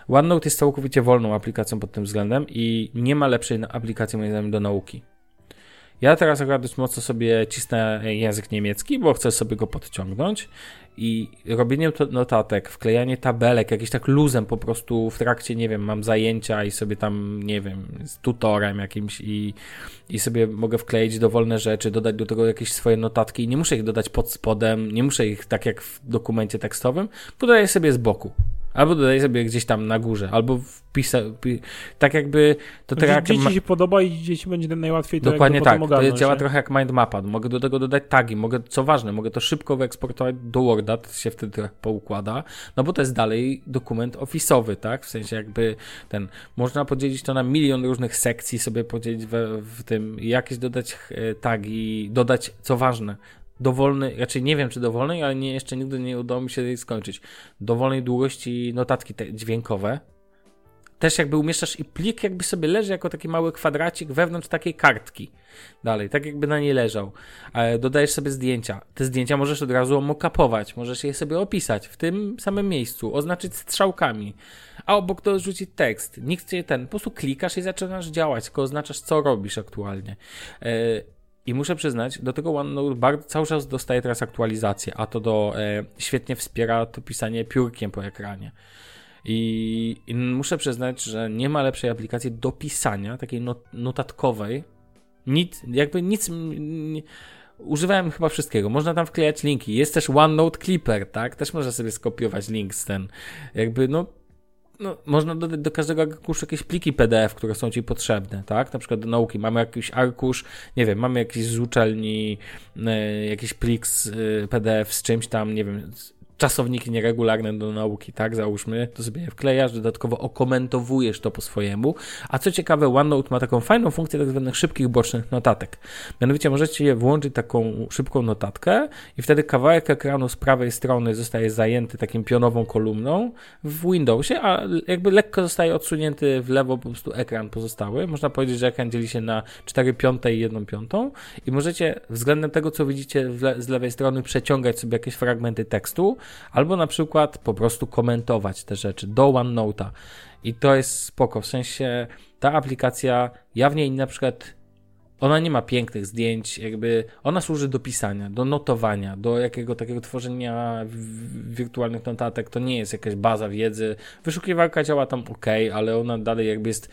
OneNote jest całkowicie wolną aplikacją pod tym względem i nie ma lepszej aplikacji moim zdaniem do nauki. Ja teraz akurat dość mocno sobie cisnę język niemiecki, bo chcę sobie go podciągnąć i robienie notatek, wklejanie tabelek, jakieś tak luzem po prostu w trakcie, nie wiem, mam zajęcia i sobie tam, nie wiem, z tutorem jakimś i, i sobie mogę wkleić dowolne rzeczy, dodać do tego jakieś swoje notatki i nie muszę ich dodać pod spodem, nie muszę ich tak jak w dokumencie tekstowym, dodaję sobie z boku. Albo dodaj sobie gdzieś tam na górze, albo wpisa, tak jakby to tak jak... Dzieci się podoba i dzieci będzie najłatwiej to Dokładnie tak, to działa nie? trochę jak mind mapa. Mogę do tego dodać tagi, mogę, co ważne, mogę to szybko wyeksportować do Worda, to się wtedy trochę poukłada, no bo to jest dalej dokument ofisowy, tak, w sensie jakby ten, można podzielić to na milion różnych sekcji, sobie podzielić we, w tym, jakieś dodać e, tagi, dodać, co ważne, dowolny, raczej nie wiem czy dowolnej, ale nie, jeszcze nigdy nie udało mi się jej skończyć. Dowolnej długości notatki dźwiękowe. Też jakby umieszczasz i plik jakby sobie leży jako taki mały kwadracik wewnątrz takiej kartki. Dalej, tak jakby na niej leżał. Dodajesz sobie zdjęcia. Te zdjęcia możesz od razu mokapować, możesz je sobie opisać w tym samym miejscu, oznaczyć strzałkami. A obok to rzucić tekst. Nikt cię ten, po prostu klikasz i zaczynasz działać, tylko oznaczasz co robisz aktualnie. I muszę przyznać, do tego OneNote bardzo, cały czas dostaje teraz aktualizację, a to do e, świetnie wspiera to pisanie piórkiem po ekranie. I, I, muszę przyznać, że nie ma lepszej aplikacji do pisania, takiej not, notatkowej. Nic, jakby nic. Nie, używałem chyba wszystkiego. Można tam wklejać linki. Jest też OneNote Clipper, tak? Też można sobie skopiować link z ten. Jakby, no, no, można dodać do każdego arkuszu jakieś pliki PDF, które są Ci potrzebne, tak? Na przykład do nauki mamy jakiś arkusz, nie wiem, mamy jakiś z uczelni, y, jakiś plik z y, PDF z czymś tam, nie wiem, czasowniki nieregularne do nauki, tak, załóżmy, to sobie je wklejasz, dodatkowo okomentowujesz to po swojemu, a co ciekawe, OneNote ma taką fajną funkcję tak zwanych szybkich bocznych notatek. Mianowicie możecie je włączyć taką szybką notatkę i wtedy kawałek ekranu z prawej strony zostaje zajęty takim pionową kolumną w Windowsie, a jakby lekko zostaje odsunięty w lewo po prostu ekran pozostały. Można powiedzieć, że ekran dzieli się na 4 piąte i 1 piątą i możecie względem tego, co widzicie z lewej strony przeciągać sobie jakieś fragmenty tekstu, albo na przykład po prostu komentować te rzeczy do OneNote'a. I to jest spoko, w sensie ta aplikacja, ja w niej na przykład Ona nie ma pięknych zdjęć, jakby ona służy do pisania, do notowania, do jakiego takiego tworzenia wirtualnych notatek. To nie jest jakaś baza wiedzy. Wyszukiwarka działa tam ok, ale ona dalej jakby jest.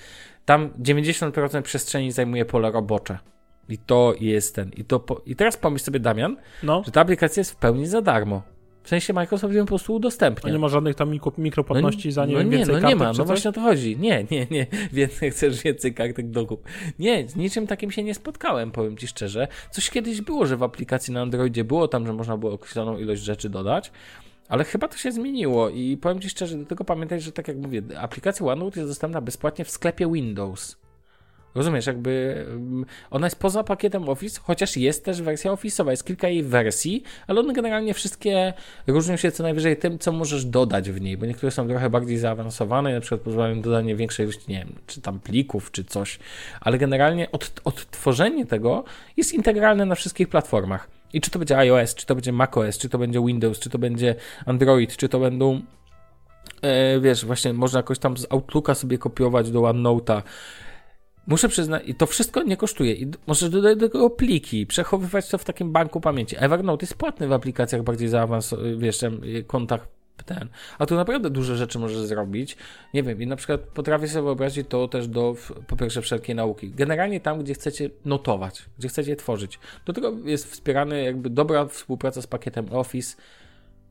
Tam 90% przestrzeni zajmuje pole robocze. I to jest ten. I, to po... I teraz pomyśl sobie, Damian, no. że ta aplikacja jest w pełni za darmo. W sensie Microsoft ją po prostu udostępnia. A nie ma żadnych tam mikropłatności no, za nie, no nie, więcej no nie ma, no właśnie o to chodzi. Nie, nie, nie, *laughs* więcej chcesz więcej kartek do kup. Nie, z niczym takim się nie spotkałem, powiem ci szczerze. Coś kiedyś było, że w aplikacji na Androidzie było tam, że można było określoną ilość rzeczy dodać, ale chyba to się zmieniło i powiem ci szczerze, do tego pamiętaj, że tak jak mówię, aplikacja OneNote jest dostępna bezpłatnie w sklepie Windows. Rozumiesz, jakby mm, ona jest poza pakietem Office, chociaż jest też wersja Office'owa, jest kilka jej wersji, ale one generalnie wszystkie różnią się co najwyżej tym, co możesz dodać w niej, bo niektóre są trochę bardziej zaawansowane, na przykład pozwalają dodanie większej ilości, nie wiem, czy tam plików, czy coś, ale generalnie od, odtworzenie tego jest integralne na wszystkich platformach. I czy to będzie iOS, czy to będzie macOS, czy to będzie Windows, czy to będzie Android, czy to będą e, wiesz, właśnie można jakoś tam z Outlooka sobie kopiować do OneNote'a, Muszę przyznać, i to wszystko nie kosztuje. I możesz dodać do tego pliki, przechowywać to w takim banku pamięci. Evernote jest płatny w aplikacjach bardziej zaawansowanych, wiesz, kontach ten. A tu naprawdę duże rzeczy możesz zrobić. Nie wiem, i na przykład potrafię sobie wyobrazić to też do, po pierwsze, wszelkiej nauki. Generalnie tam, gdzie chcecie notować, gdzie chcecie tworzyć. Do tego jest wspierany jakby dobra współpraca z pakietem Office,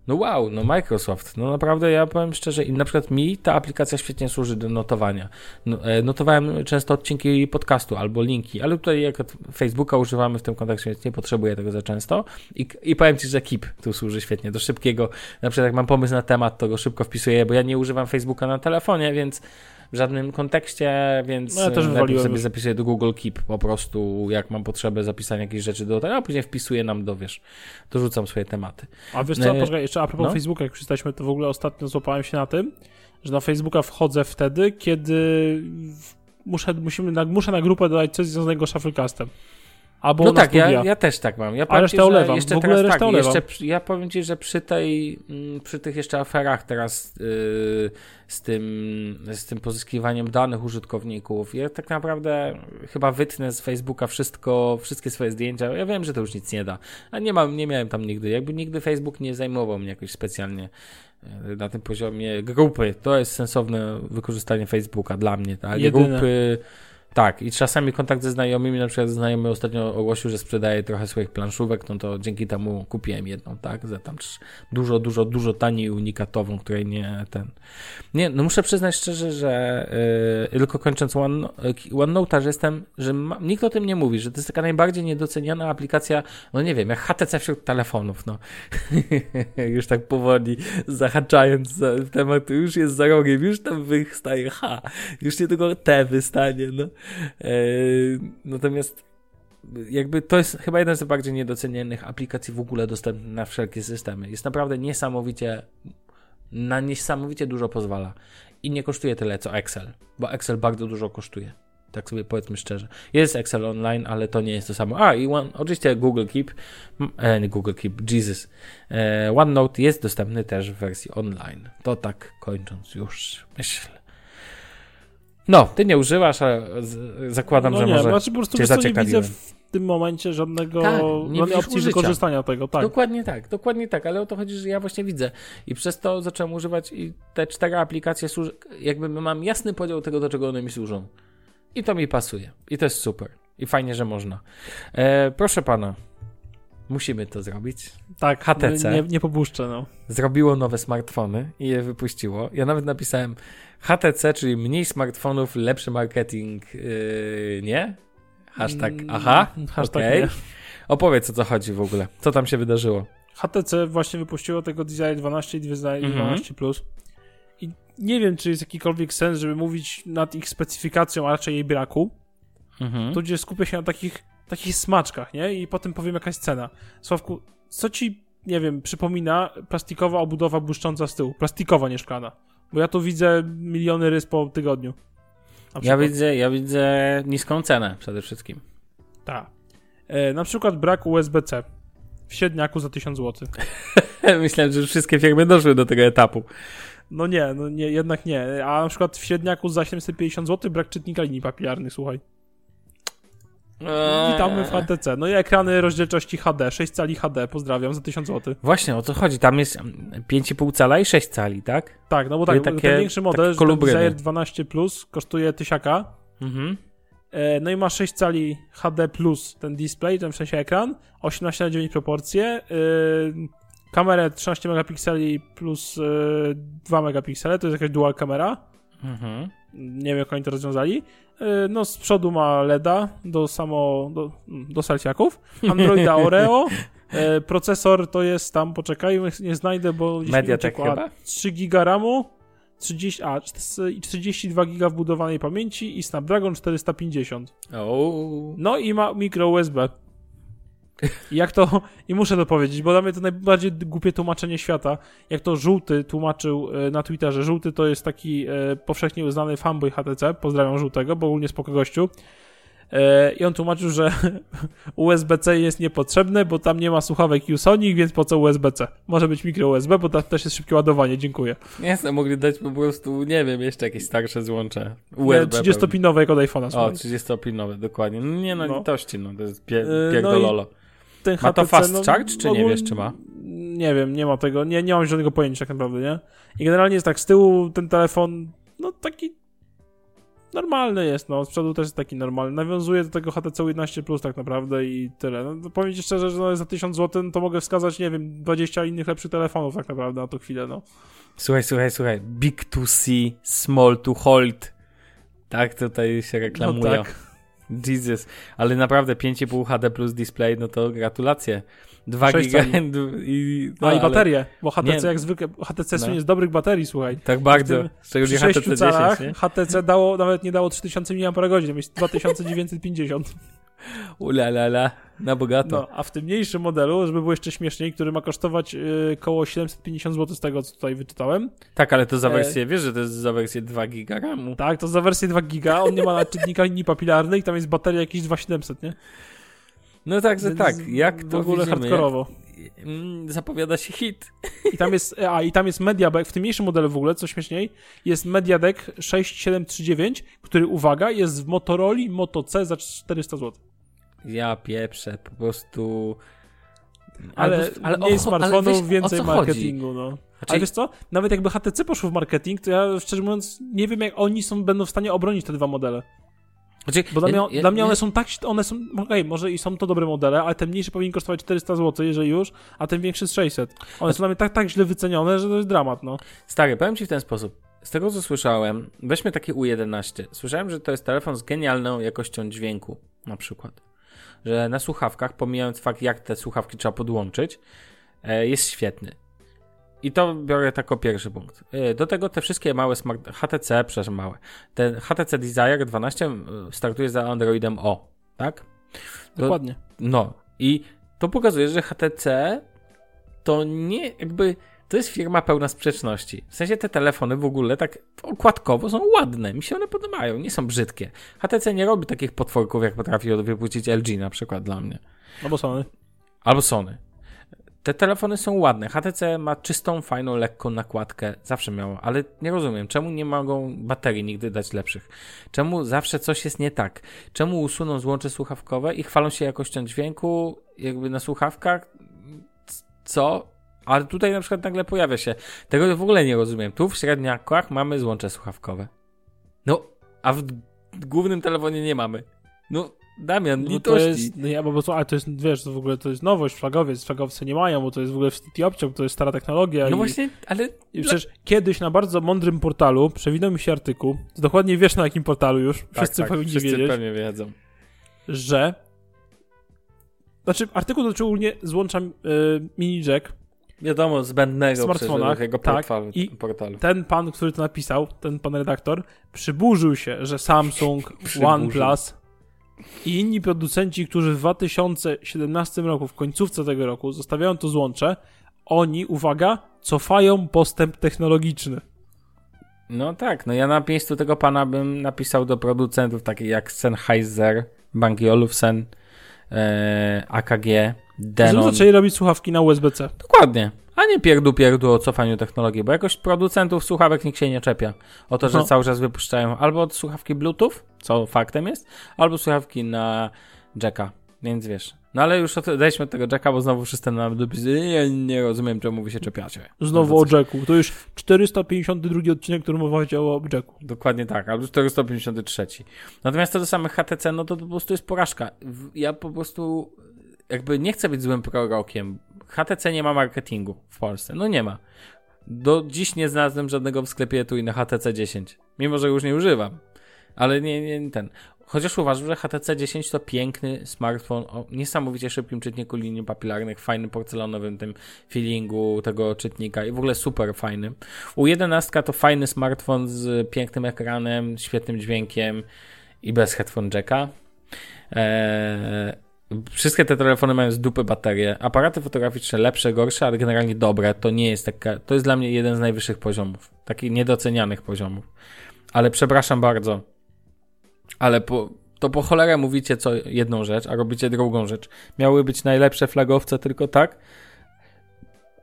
no wow, no Microsoft, no naprawdę ja powiem szczerze, na przykład mi ta aplikacja świetnie służy do notowania. No, e, notowałem często odcinki podcastu albo linki, ale tutaj jak Facebooka używamy w tym kontekście, więc nie potrzebuję tego za często. I, I powiem Ci, że Keep tu służy świetnie, do szybkiego, na przykład jak mam pomysł na temat, to go szybko wpisuję, bo ja nie używam Facebooka na telefonie, więc w żadnym kontekście, więc no ja też najpierw sobie zapisuję do Google Keep po prostu, jak mam potrzebę zapisania jakichś rzeczy do tego, a później wpisuję nam do, wiesz, dorzucam swoje tematy. A wiesz co, e... poczekaj, jeszcze a propos no? Facebooka, jak przystaliśmy, to w ogóle ostatnio złapałem się na tym, że na Facebooka wchodzę wtedy, kiedy muszę, musimy, muszę na grupę dodać coś związanego z Shufflecastem. Albo no tak, ja, ja, też tak mam. Ja A resztę ulewam. Jeszcze w ogóle teraz, tak, jeszcze, ja powiem Ci, że przy tej, mm, przy tych jeszcze aferach teraz yy, z, tym, z tym pozyskiwaniem danych użytkowników, ja tak naprawdę chyba wytnę z Facebooka wszystko, wszystkie swoje zdjęcia. Ja wiem, że to już nic nie da. A nie, mam, nie miałem tam nigdy. Jakby nigdy Facebook nie zajmował mnie jakoś specjalnie yy, na tym poziomie grupy. To jest sensowne wykorzystanie Facebooka dla mnie. Tak? Jedyne. Grupy tak, i czasami kontakt ze znajomymi, na przykład znajomy ostatnio ogłosił, że sprzedaje trochę swoich planszówek, no to dzięki temu kupiłem jedną, tak, za tam dużo, dużo, dużo taniej unikatową, której nie ten. Nie, no muszę przyznać szczerze, że yy, tylko kończąc One, OneNote, że jestem, że ma, nikt o tym nie mówi, że to jest taka najbardziej niedoceniana aplikacja, no nie wiem, jak HTC wśród telefonów, no. *laughs* już tak powoli zahaczając w temat, już jest za rogiem, już tam wystaje H, już nie tylko T wystanie, no. E, natomiast jakby to jest chyba jeden z bardziej niedocenianych aplikacji w ogóle dostępnych na wszelkie systemy. Jest naprawdę niesamowicie, na niesamowicie dużo pozwala. I nie kosztuje tyle co Excel, bo Excel bardzo dużo kosztuje. Tak sobie powiedzmy szczerze. Jest Excel online, ale to nie jest to samo. A i one, oczywiście Google Keep, e, nie Google Keep, Jesus. E, OneNote jest dostępny też w wersji online. To tak kończąc już myślę. No, ty nie używasz, ale zakładam, no że nie, może znaczy po prostu cię nie widzę w tym momencie żadnego tak, nie opcji użycia. wykorzystania tego. Tak. Dokładnie tak, dokładnie tak, ale o to chodzi, że ja właśnie widzę i przez to zacząłem używać i te cztery aplikacje, jakby mam jasny podział tego, do czego one mi służą. I to mi pasuje. I to jest super. I fajnie, że można. E, proszę pana, musimy to zrobić. Tak, HTC. Nie, nie popuszczę, no. Zrobiło nowe smartfony i je wypuściło. Ja nawet napisałem HTC, czyli mniej smartfonów, lepszy marketing, yy, nie? Hashtag mm, aha, hashtag okay. Opowiedz o co chodzi w ogóle. Co tam się wydarzyło? HTC właśnie wypuściło tego Design 12 i Design 12 mm -hmm. Plus. I nie wiem, czy jest jakikolwiek sens, żeby mówić nad ich specyfikacją, a raczej jej braku. Mm -hmm. Tu gdzie skupię się na takich, takich smaczkach, nie? I potem powiem jakaś cena. Sławku, co ci, nie wiem, przypomina plastikowa obudowa błyszcząca z tyłu? Plastikowa, nie szklana. Bo ja tu widzę miliony rys po tygodniu. Ja widzę, ja widzę niską cenę przede wszystkim. Tak. E, na przykład brak USB-C w średniaku za 1000 zł. *laughs* Myślałem, że wszystkie firmy doszły do tego etapu. No nie, no nie, jednak nie. A na przykład w średniaku za 750 zł brak czytnika linii papilarnych, słuchaj. Eee. Witamy w HTC. No i ekrany rozdzielczości HD, 6 cali HD, pozdrawiam, za 1000 zł. Właśnie, o co chodzi? Tam jest 5,5 cala i 6 cali, tak? Tak, no bo Czyli tak, takie- ten większy model. Desire 12 Plus kosztuje 1000 Mhm. E, No i ma 6 cali HD plus ten display, ten w sensie ekran, 18 na 9 proporcje, e, kamerę 13 megapikseli plus e, 2 megapiksele, to jest jakaś dual kamera, Mhm. Nie wiem jak oni to rozwiązali. E, No z przodu ma LEDa do samo, do, do selfiaków, Androida *laughs* Oreo, e, procesor to jest tam, poczekaj, nie znajdę, bo gdzieś Mediatek chyba? 3 giga RAMu, 30, a, i 42 giga wbudowanej pamięci i Snapdragon 450. O. No i ma mikro USB. I Jak to, i muszę to powiedzieć, bo dla mnie to najbardziej głupie tłumaczenie świata. Jak to żółty tłumaczył e, na Twitterze. Żółty to jest taki e, powszechnie uznany fanboy HTC. Pozdrawiam żółtego, bo ogólnie spoko gościu. E, I on tłumaczył, że *laughs* USB-C jest niepotrzebne, bo tam nie ma słuchawek Usonic, więc po co USB-C? Może być mikro USB, bo tam też jest szybkie ładowanie. Dziękuję. Nie chcę, mogli dać po prostu, nie wiem, jeszcze jakieś starsze złącze. USB. 30-pinowe jak od iPhone'a. O, słuchaj. 30-pinowe, dokładnie. No nie no, No. litości, no to jest pie, Yy, no pierdololo. Ten Ma to HTC, fast no, charge, czy nie ogólnie- wiesz, czy ma? Nie wiem, nie ma tego, nie, nie mam żadnego pojęcia tak naprawdę, nie? I generalnie jest tak, z tyłu ten telefon, no taki normalny jest, no, z przodu też jest taki normalny. Nawiązuje do tego HTC 11 Plus tak naprawdę i tyle. No, powiem ci szczerze, że no, za 1000 zł to mogę wskazać, nie wiem, 20 innych lepszych telefonów tak naprawdę na tą chwilę, no. Słuchaj, słuchaj, słuchaj. Big to see, small to hold. Tak tutaj się reklamuje. No tak. Jesus. Ale naprawdę 5,5 HD plus display, no to gratulacje. 2 Sześć giga i... No, i ale- baterie, bo HTC Nie. jak zwykle, HTC No. z dobrych baterii, słuchaj. Tak bardzo. Tym- Przy 6 HTC 10, calach nie? HTC dało, nawet nie dało 3000 mAh, jest 2950. Ula la la. Na bogato. No, a w tym mniejszym modelu, żeby było jeszcze śmieszniej, który ma kosztować yy, koło 750 zł z tego, co tutaj wyczytałem. Tak, ale to za E- wersję, wiesz, że to jest za wersję 2 giga RAMu. Tak, to za wersję 2 giga, on nie ma czytnika linii papilarnej, tam jest bateria jakieś 2700, nie? No także Więc tak, jak w to ogóle widzimy, hardkorowo. jak, mm, zapowiada się hit. I tam jest, a i tam jest MediaBack, w tym mniejszym modelu w ogóle, co śmieszniej, jest MediaDek 6739, który, uwaga, jest w Motorola Moto C za 400 zł. Ja pieprzę, po prostu... Ale, ale mniej o- smartfonów, ale o więcej co chodzi? marketingu, no. Znaczy, Ale wiesz co, nawet jakby HTC poszło w marketing, to ja szczerze mówiąc nie wiem, jak oni są, będą w stanie obronić te dwa modele. znaczy, Bo dla, ja- mnie, ja- dla mnie ja- one są tak, one są, okej, może i są to dobre modele, ale ten mniejszy powinien kosztować 400 zł, jeżeli już, a ten większy z 600. One są dla mnie tak, tak źle wycenione, że to jest dramat, no. Stary, powiem ci w ten sposób. Z tego co słyszałem, weźmy taki U11. Słyszałem, że to jest telefon z genialną jakością dźwięku, na przykład. Że na słuchawkach, pomijając fakt, jak te słuchawki trzeba podłączyć, e, jest świetny. I to biorę jako pierwszy punkt. E, Do tego te wszystkie małe smart... HTC, przepraszam, małe. Ten HTC Desire 12 e, startuje za Androidem O, tak? To- Dokładnie. No i to pokazuje, że HTC to nie jakby. To jest firma pełna sprzeczności. W sensie te telefony w ogóle tak okładkowo są ładne. Mi się one podobają, nie są brzydkie. HTC nie robi takich potworków, jak potrafi wypuścić LG na przykład dla mnie. No bo Sony. Albo Sony. Te telefony są ładne. HTC ma czystą, fajną, lekką nakładkę. Zawsze miało, ale nie rozumiem, czemu nie mogą baterii nigdy dać lepszych? Czemu zawsze coś jest nie tak? Czemu usuną złącze słuchawkowe i chwalą się jakością dźwięku jakby na słuchawkach? Co? Ale tutaj na przykład nagle pojawia się. Tego w ogóle nie rozumiem. Tu w średniakach mamy złącze słuchawkowe. No, a w głównym telefonie nie mamy. No, Damian, No to litości. jest, no ja, bo, ale to jest, wiesz, to w ogóle to jest nowość, flagowiec, flagowcy nie mają, bo to jest w ogóle w City Option, to jest stara technologia. No i, właśnie, ale I przecież kiedyś na bardzo mądrym portalu przewinął mi się artykuł, dokładnie wiesz na jakim portalu już, wszyscy tak, tak, powinni wszyscy wiedzieć, pewnie wiedzą. że znaczy artykuł dotyczył ogólnie złącza y, mini jack. Wiadomo, zbędnego Smartfonach, przecież jego tak, portalu, i- portalu. Ten pan, który to napisał, ten pan redaktor, przyburzył się, że Samsung. *laughs* OnePlus i inni producenci, którzy w 2017 roku, w końcówce tego roku, zostawiają to złącze, oni, uwaga, cofają postęp technologiczny. No tak, no ja na miejscu tego pana bym napisał do producentów takich jak Sennheiser, Bang Olufsen, e, AKG, Denon. zaczęli robić słuchawki na USB-C. Dokładnie. A nie pierdu pierdu o cofaniu technologii, bo jakoś producentów słuchawek nikt się nie czepia. O to, że No. cały czas wypuszczają albo od słuchawki Bluetooth, co faktem jest, albo słuchawki na jacka, więc wiesz. No ale już od, od tego jacka, bo znowu wszyscy nam ja nie rozumiem, czemu wy się czepiacie. Znowu o jacku. To już 452 odcinek, który mowa o jacku. Dokładnie tak, albo 453. Natomiast co do samych HTC, no to po prostu jest porażka. Ja po prostu jakby nie chcę być złym prorokiem. HTC nie ma marketingu w Polsce. No nie ma. Do dziś nie znalazłem żadnego w sklepie tu i na HTC 10. Mimo, że już nie używam. Ale nie, nie ten. Chociaż uważam, że HTC 10 to piękny smartfon o niesamowicie szybkim czytniku linii papilarnych, fajnym porcelanowym tym feelingu tego czytnika i w ogóle super fajnym. U 11 to fajny smartfon z pięknym ekranem, świetnym dźwiękiem i bez headphone jacka. Eee, Wszystkie te telefony mają z dupy baterie. Aparaty fotograficzne lepsze, gorsze, ale generalnie dobre. To nie jest taka. To jest dla mnie jeden z najwyższych poziomów. Takich niedocenianych poziomów. Ale przepraszam bardzo. Ale po, to po cholerę mówicie co jedną rzecz, a robicie drugą rzecz. Miały być najlepsze flagowce, tylko tak.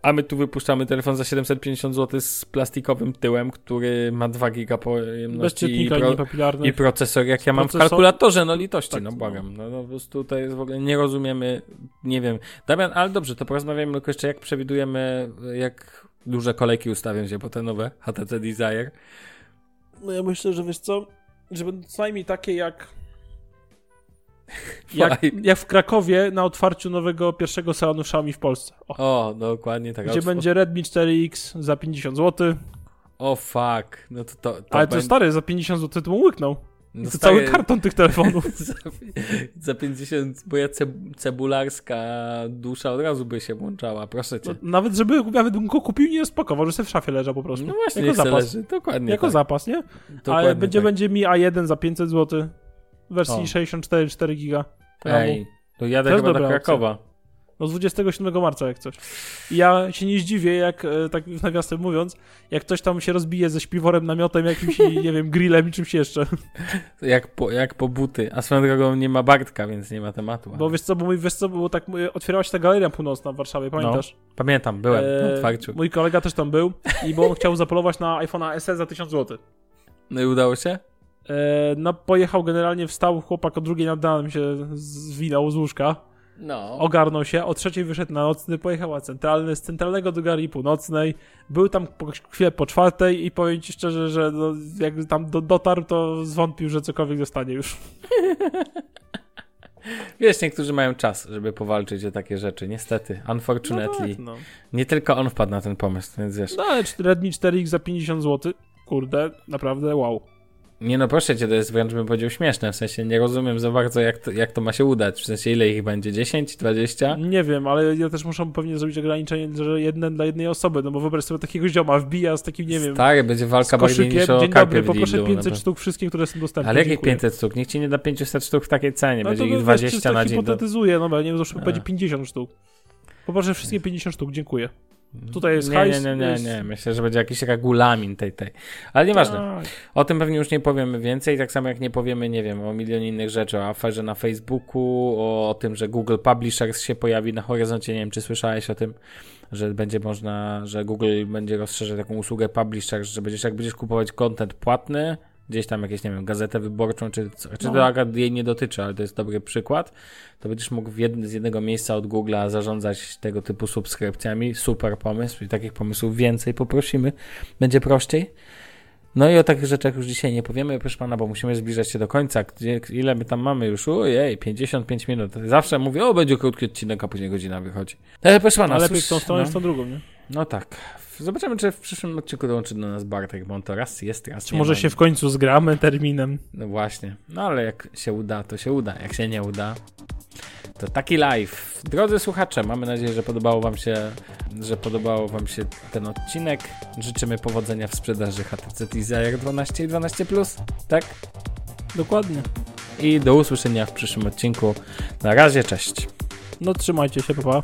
A my tu wypuszczamy telefon za 750 zł z plastikowym tyłem, który ma 2 giga pojemności i, pro, i, procesor, jak ja mam procesor? w kalkulatorze, no litości, tak, no błagam. No, no po prostu to jest w ogóle, nie rozumiemy, nie wiem. Damian, ale dobrze, to porozmawiamy tylko jeszcze, jak przewidujemy, jak duże kolejki ustawią się po te nowe HTC Desire. No ja myślę, że wiesz co, że będą co najmniej takie jak jak, jak, w Krakowie na otwarciu nowego pierwszego salonu Xiaomi w Polsce. O, o dokładnie tak. Gdzie będzie Redmi 4X za 50 zł. O fuck. No to, to, to Ale to stary, za 50 zł to mu łyknął. No to cały karton tych telefonów. *laughs* za, za 50, bo ja cebularska dusza od razu by się włączała, proszę cię. No, nawet żeby nawet bym go kupił, nie spakował, że sobie w szafie leżał po prostu. No właśnie, jako zapas. Leży. Dokładnie Jako tak. zapas, nie? Dokładnie Ale będzie, tak. będzie mi A1 za 500 zł w wersji o. 64 4 giga. Ej, to jadę chyba do Krakowa. Opcja. No 27 marca jak coś. I ja się nie zdziwię, jak e, tak nawiasem mówiąc, jak ktoś tam się rozbije ze śpiworem, namiotem, jakimś, nie wiem, grillem i czymś jeszcze. *laughs* Jak po, jak po buty. A swoją drogą nie ma Bartka, więc nie ma tematu. Bo wiesz co, bo mój, wiesz co, bo tak otwierała się ta galeria północna w Warszawie, pamiętasz? No, pamiętam, byłem e, otwarciu. Mój kolega też tam był i bo on chciał zapolować na iPhone'a SE za 1000 zł. No i udało się? E, no pojechał generalnie, wstał chłopak o drugiej nad ranem się zwinął z łóżka no. Ogarnął się, o trzeciej wyszedł na nocny, pojechał na centralny, z centralnego do Galerii Północnej. Był tam po, chwilę po czwartej i powiem ci szczerze, że no, jak tam do, dotarł, to zwątpił, że cokolwiek dostanie już. *laughs* Wiesz, niektórzy mają czas, żeby powalczyć o takie rzeczy, niestety, unfortunately. No tak, no. Nie tylko on wpadł na ten pomysł, więc wiesz. No ale Redmi 4X za 50 zł, kurde, naprawdę wow. Nie no, proszę cię, to jest wręcz bym powiedział śmieszne, w sensie nie rozumiem za bardzo jak to, jak to ma się udać, w sensie ile ich będzie, 10, 20? Nie wiem, ale ja też muszę pewnie zrobić ograniczenie, że jeden dla jednej osoby, no bo wyobraź sobie takiego zioma wbija z takim, nie wiem... Tak, będzie walka bardziej niż o Dzień dobry, poproszę 500 sztuk wszystkich, które są dostępne. Ale jakich 500 sztuk? Niech ci nie da 500 sztuk w takiej cenie, no będzie ich 20 na dzień. hipotetyzuję, no bo nie wiem, to będzie 50 sztuk. Poproszę wszystkie 50 sztuk, dziękuję. Tutaj jest nie, hajs. Nie, nie, nie, nie. Myślę, że będzie jakiś regulamin tej, tej. Ale nieważne. Tak. O tym pewnie już nie powiemy więcej, tak samo jak nie powiemy, nie wiem, o milionie innych rzeczy, o aferze na Facebooku, o, o tym, że Google Publishers się pojawi na horyzoncie. Nie wiem, czy słyszałeś o tym, że będzie można, że Google będzie rozszerzać taką usługę Publishers, że będziesz, jak będziesz kupować content płatny, gdzieś tam jakieś, nie wiem, gazetę wyborczą, czy, czy no. to akurat jej nie dotyczy, ale to jest dobry przykład, to będziesz mógł jed, z jednego miejsca od Google'a zarządzać tego typu subskrypcjami. Super pomysł i takich pomysłów więcej poprosimy. Będzie prościej. No i o takich rzeczach już dzisiaj nie powiemy, proszę pana, bo musimy zbliżać się do końca. Gdzie, ile my tam mamy już? Ojej, 55 minut. Zawsze mówię, o, będzie krótki odcinek, a później godzina wychodzi. Ale proszę pana, Ale lepiej w tą stronę, no. w tą drugą, nie? No tak. Zobaczymy, czy w przyszłym odcinku dołączy do nas Bartek, bo on to raz jest, raz Czy może ma. się w końcu zgramy terminem? No właśnie. No ale jak się uda, to się uda. Jak się nie uda, to taki live. Drodzy słuchacze, mamy nadzieję, że podobało wam się, że podobało wam się ten odcinek. Życzymy powodzenia w sprzedaży HTC Desire 12 i 12 Plus, tak? Dokładnie. I do usłyszenia w przyszłym odcinku. Na razie, cześć. No trzymajcie się, papa.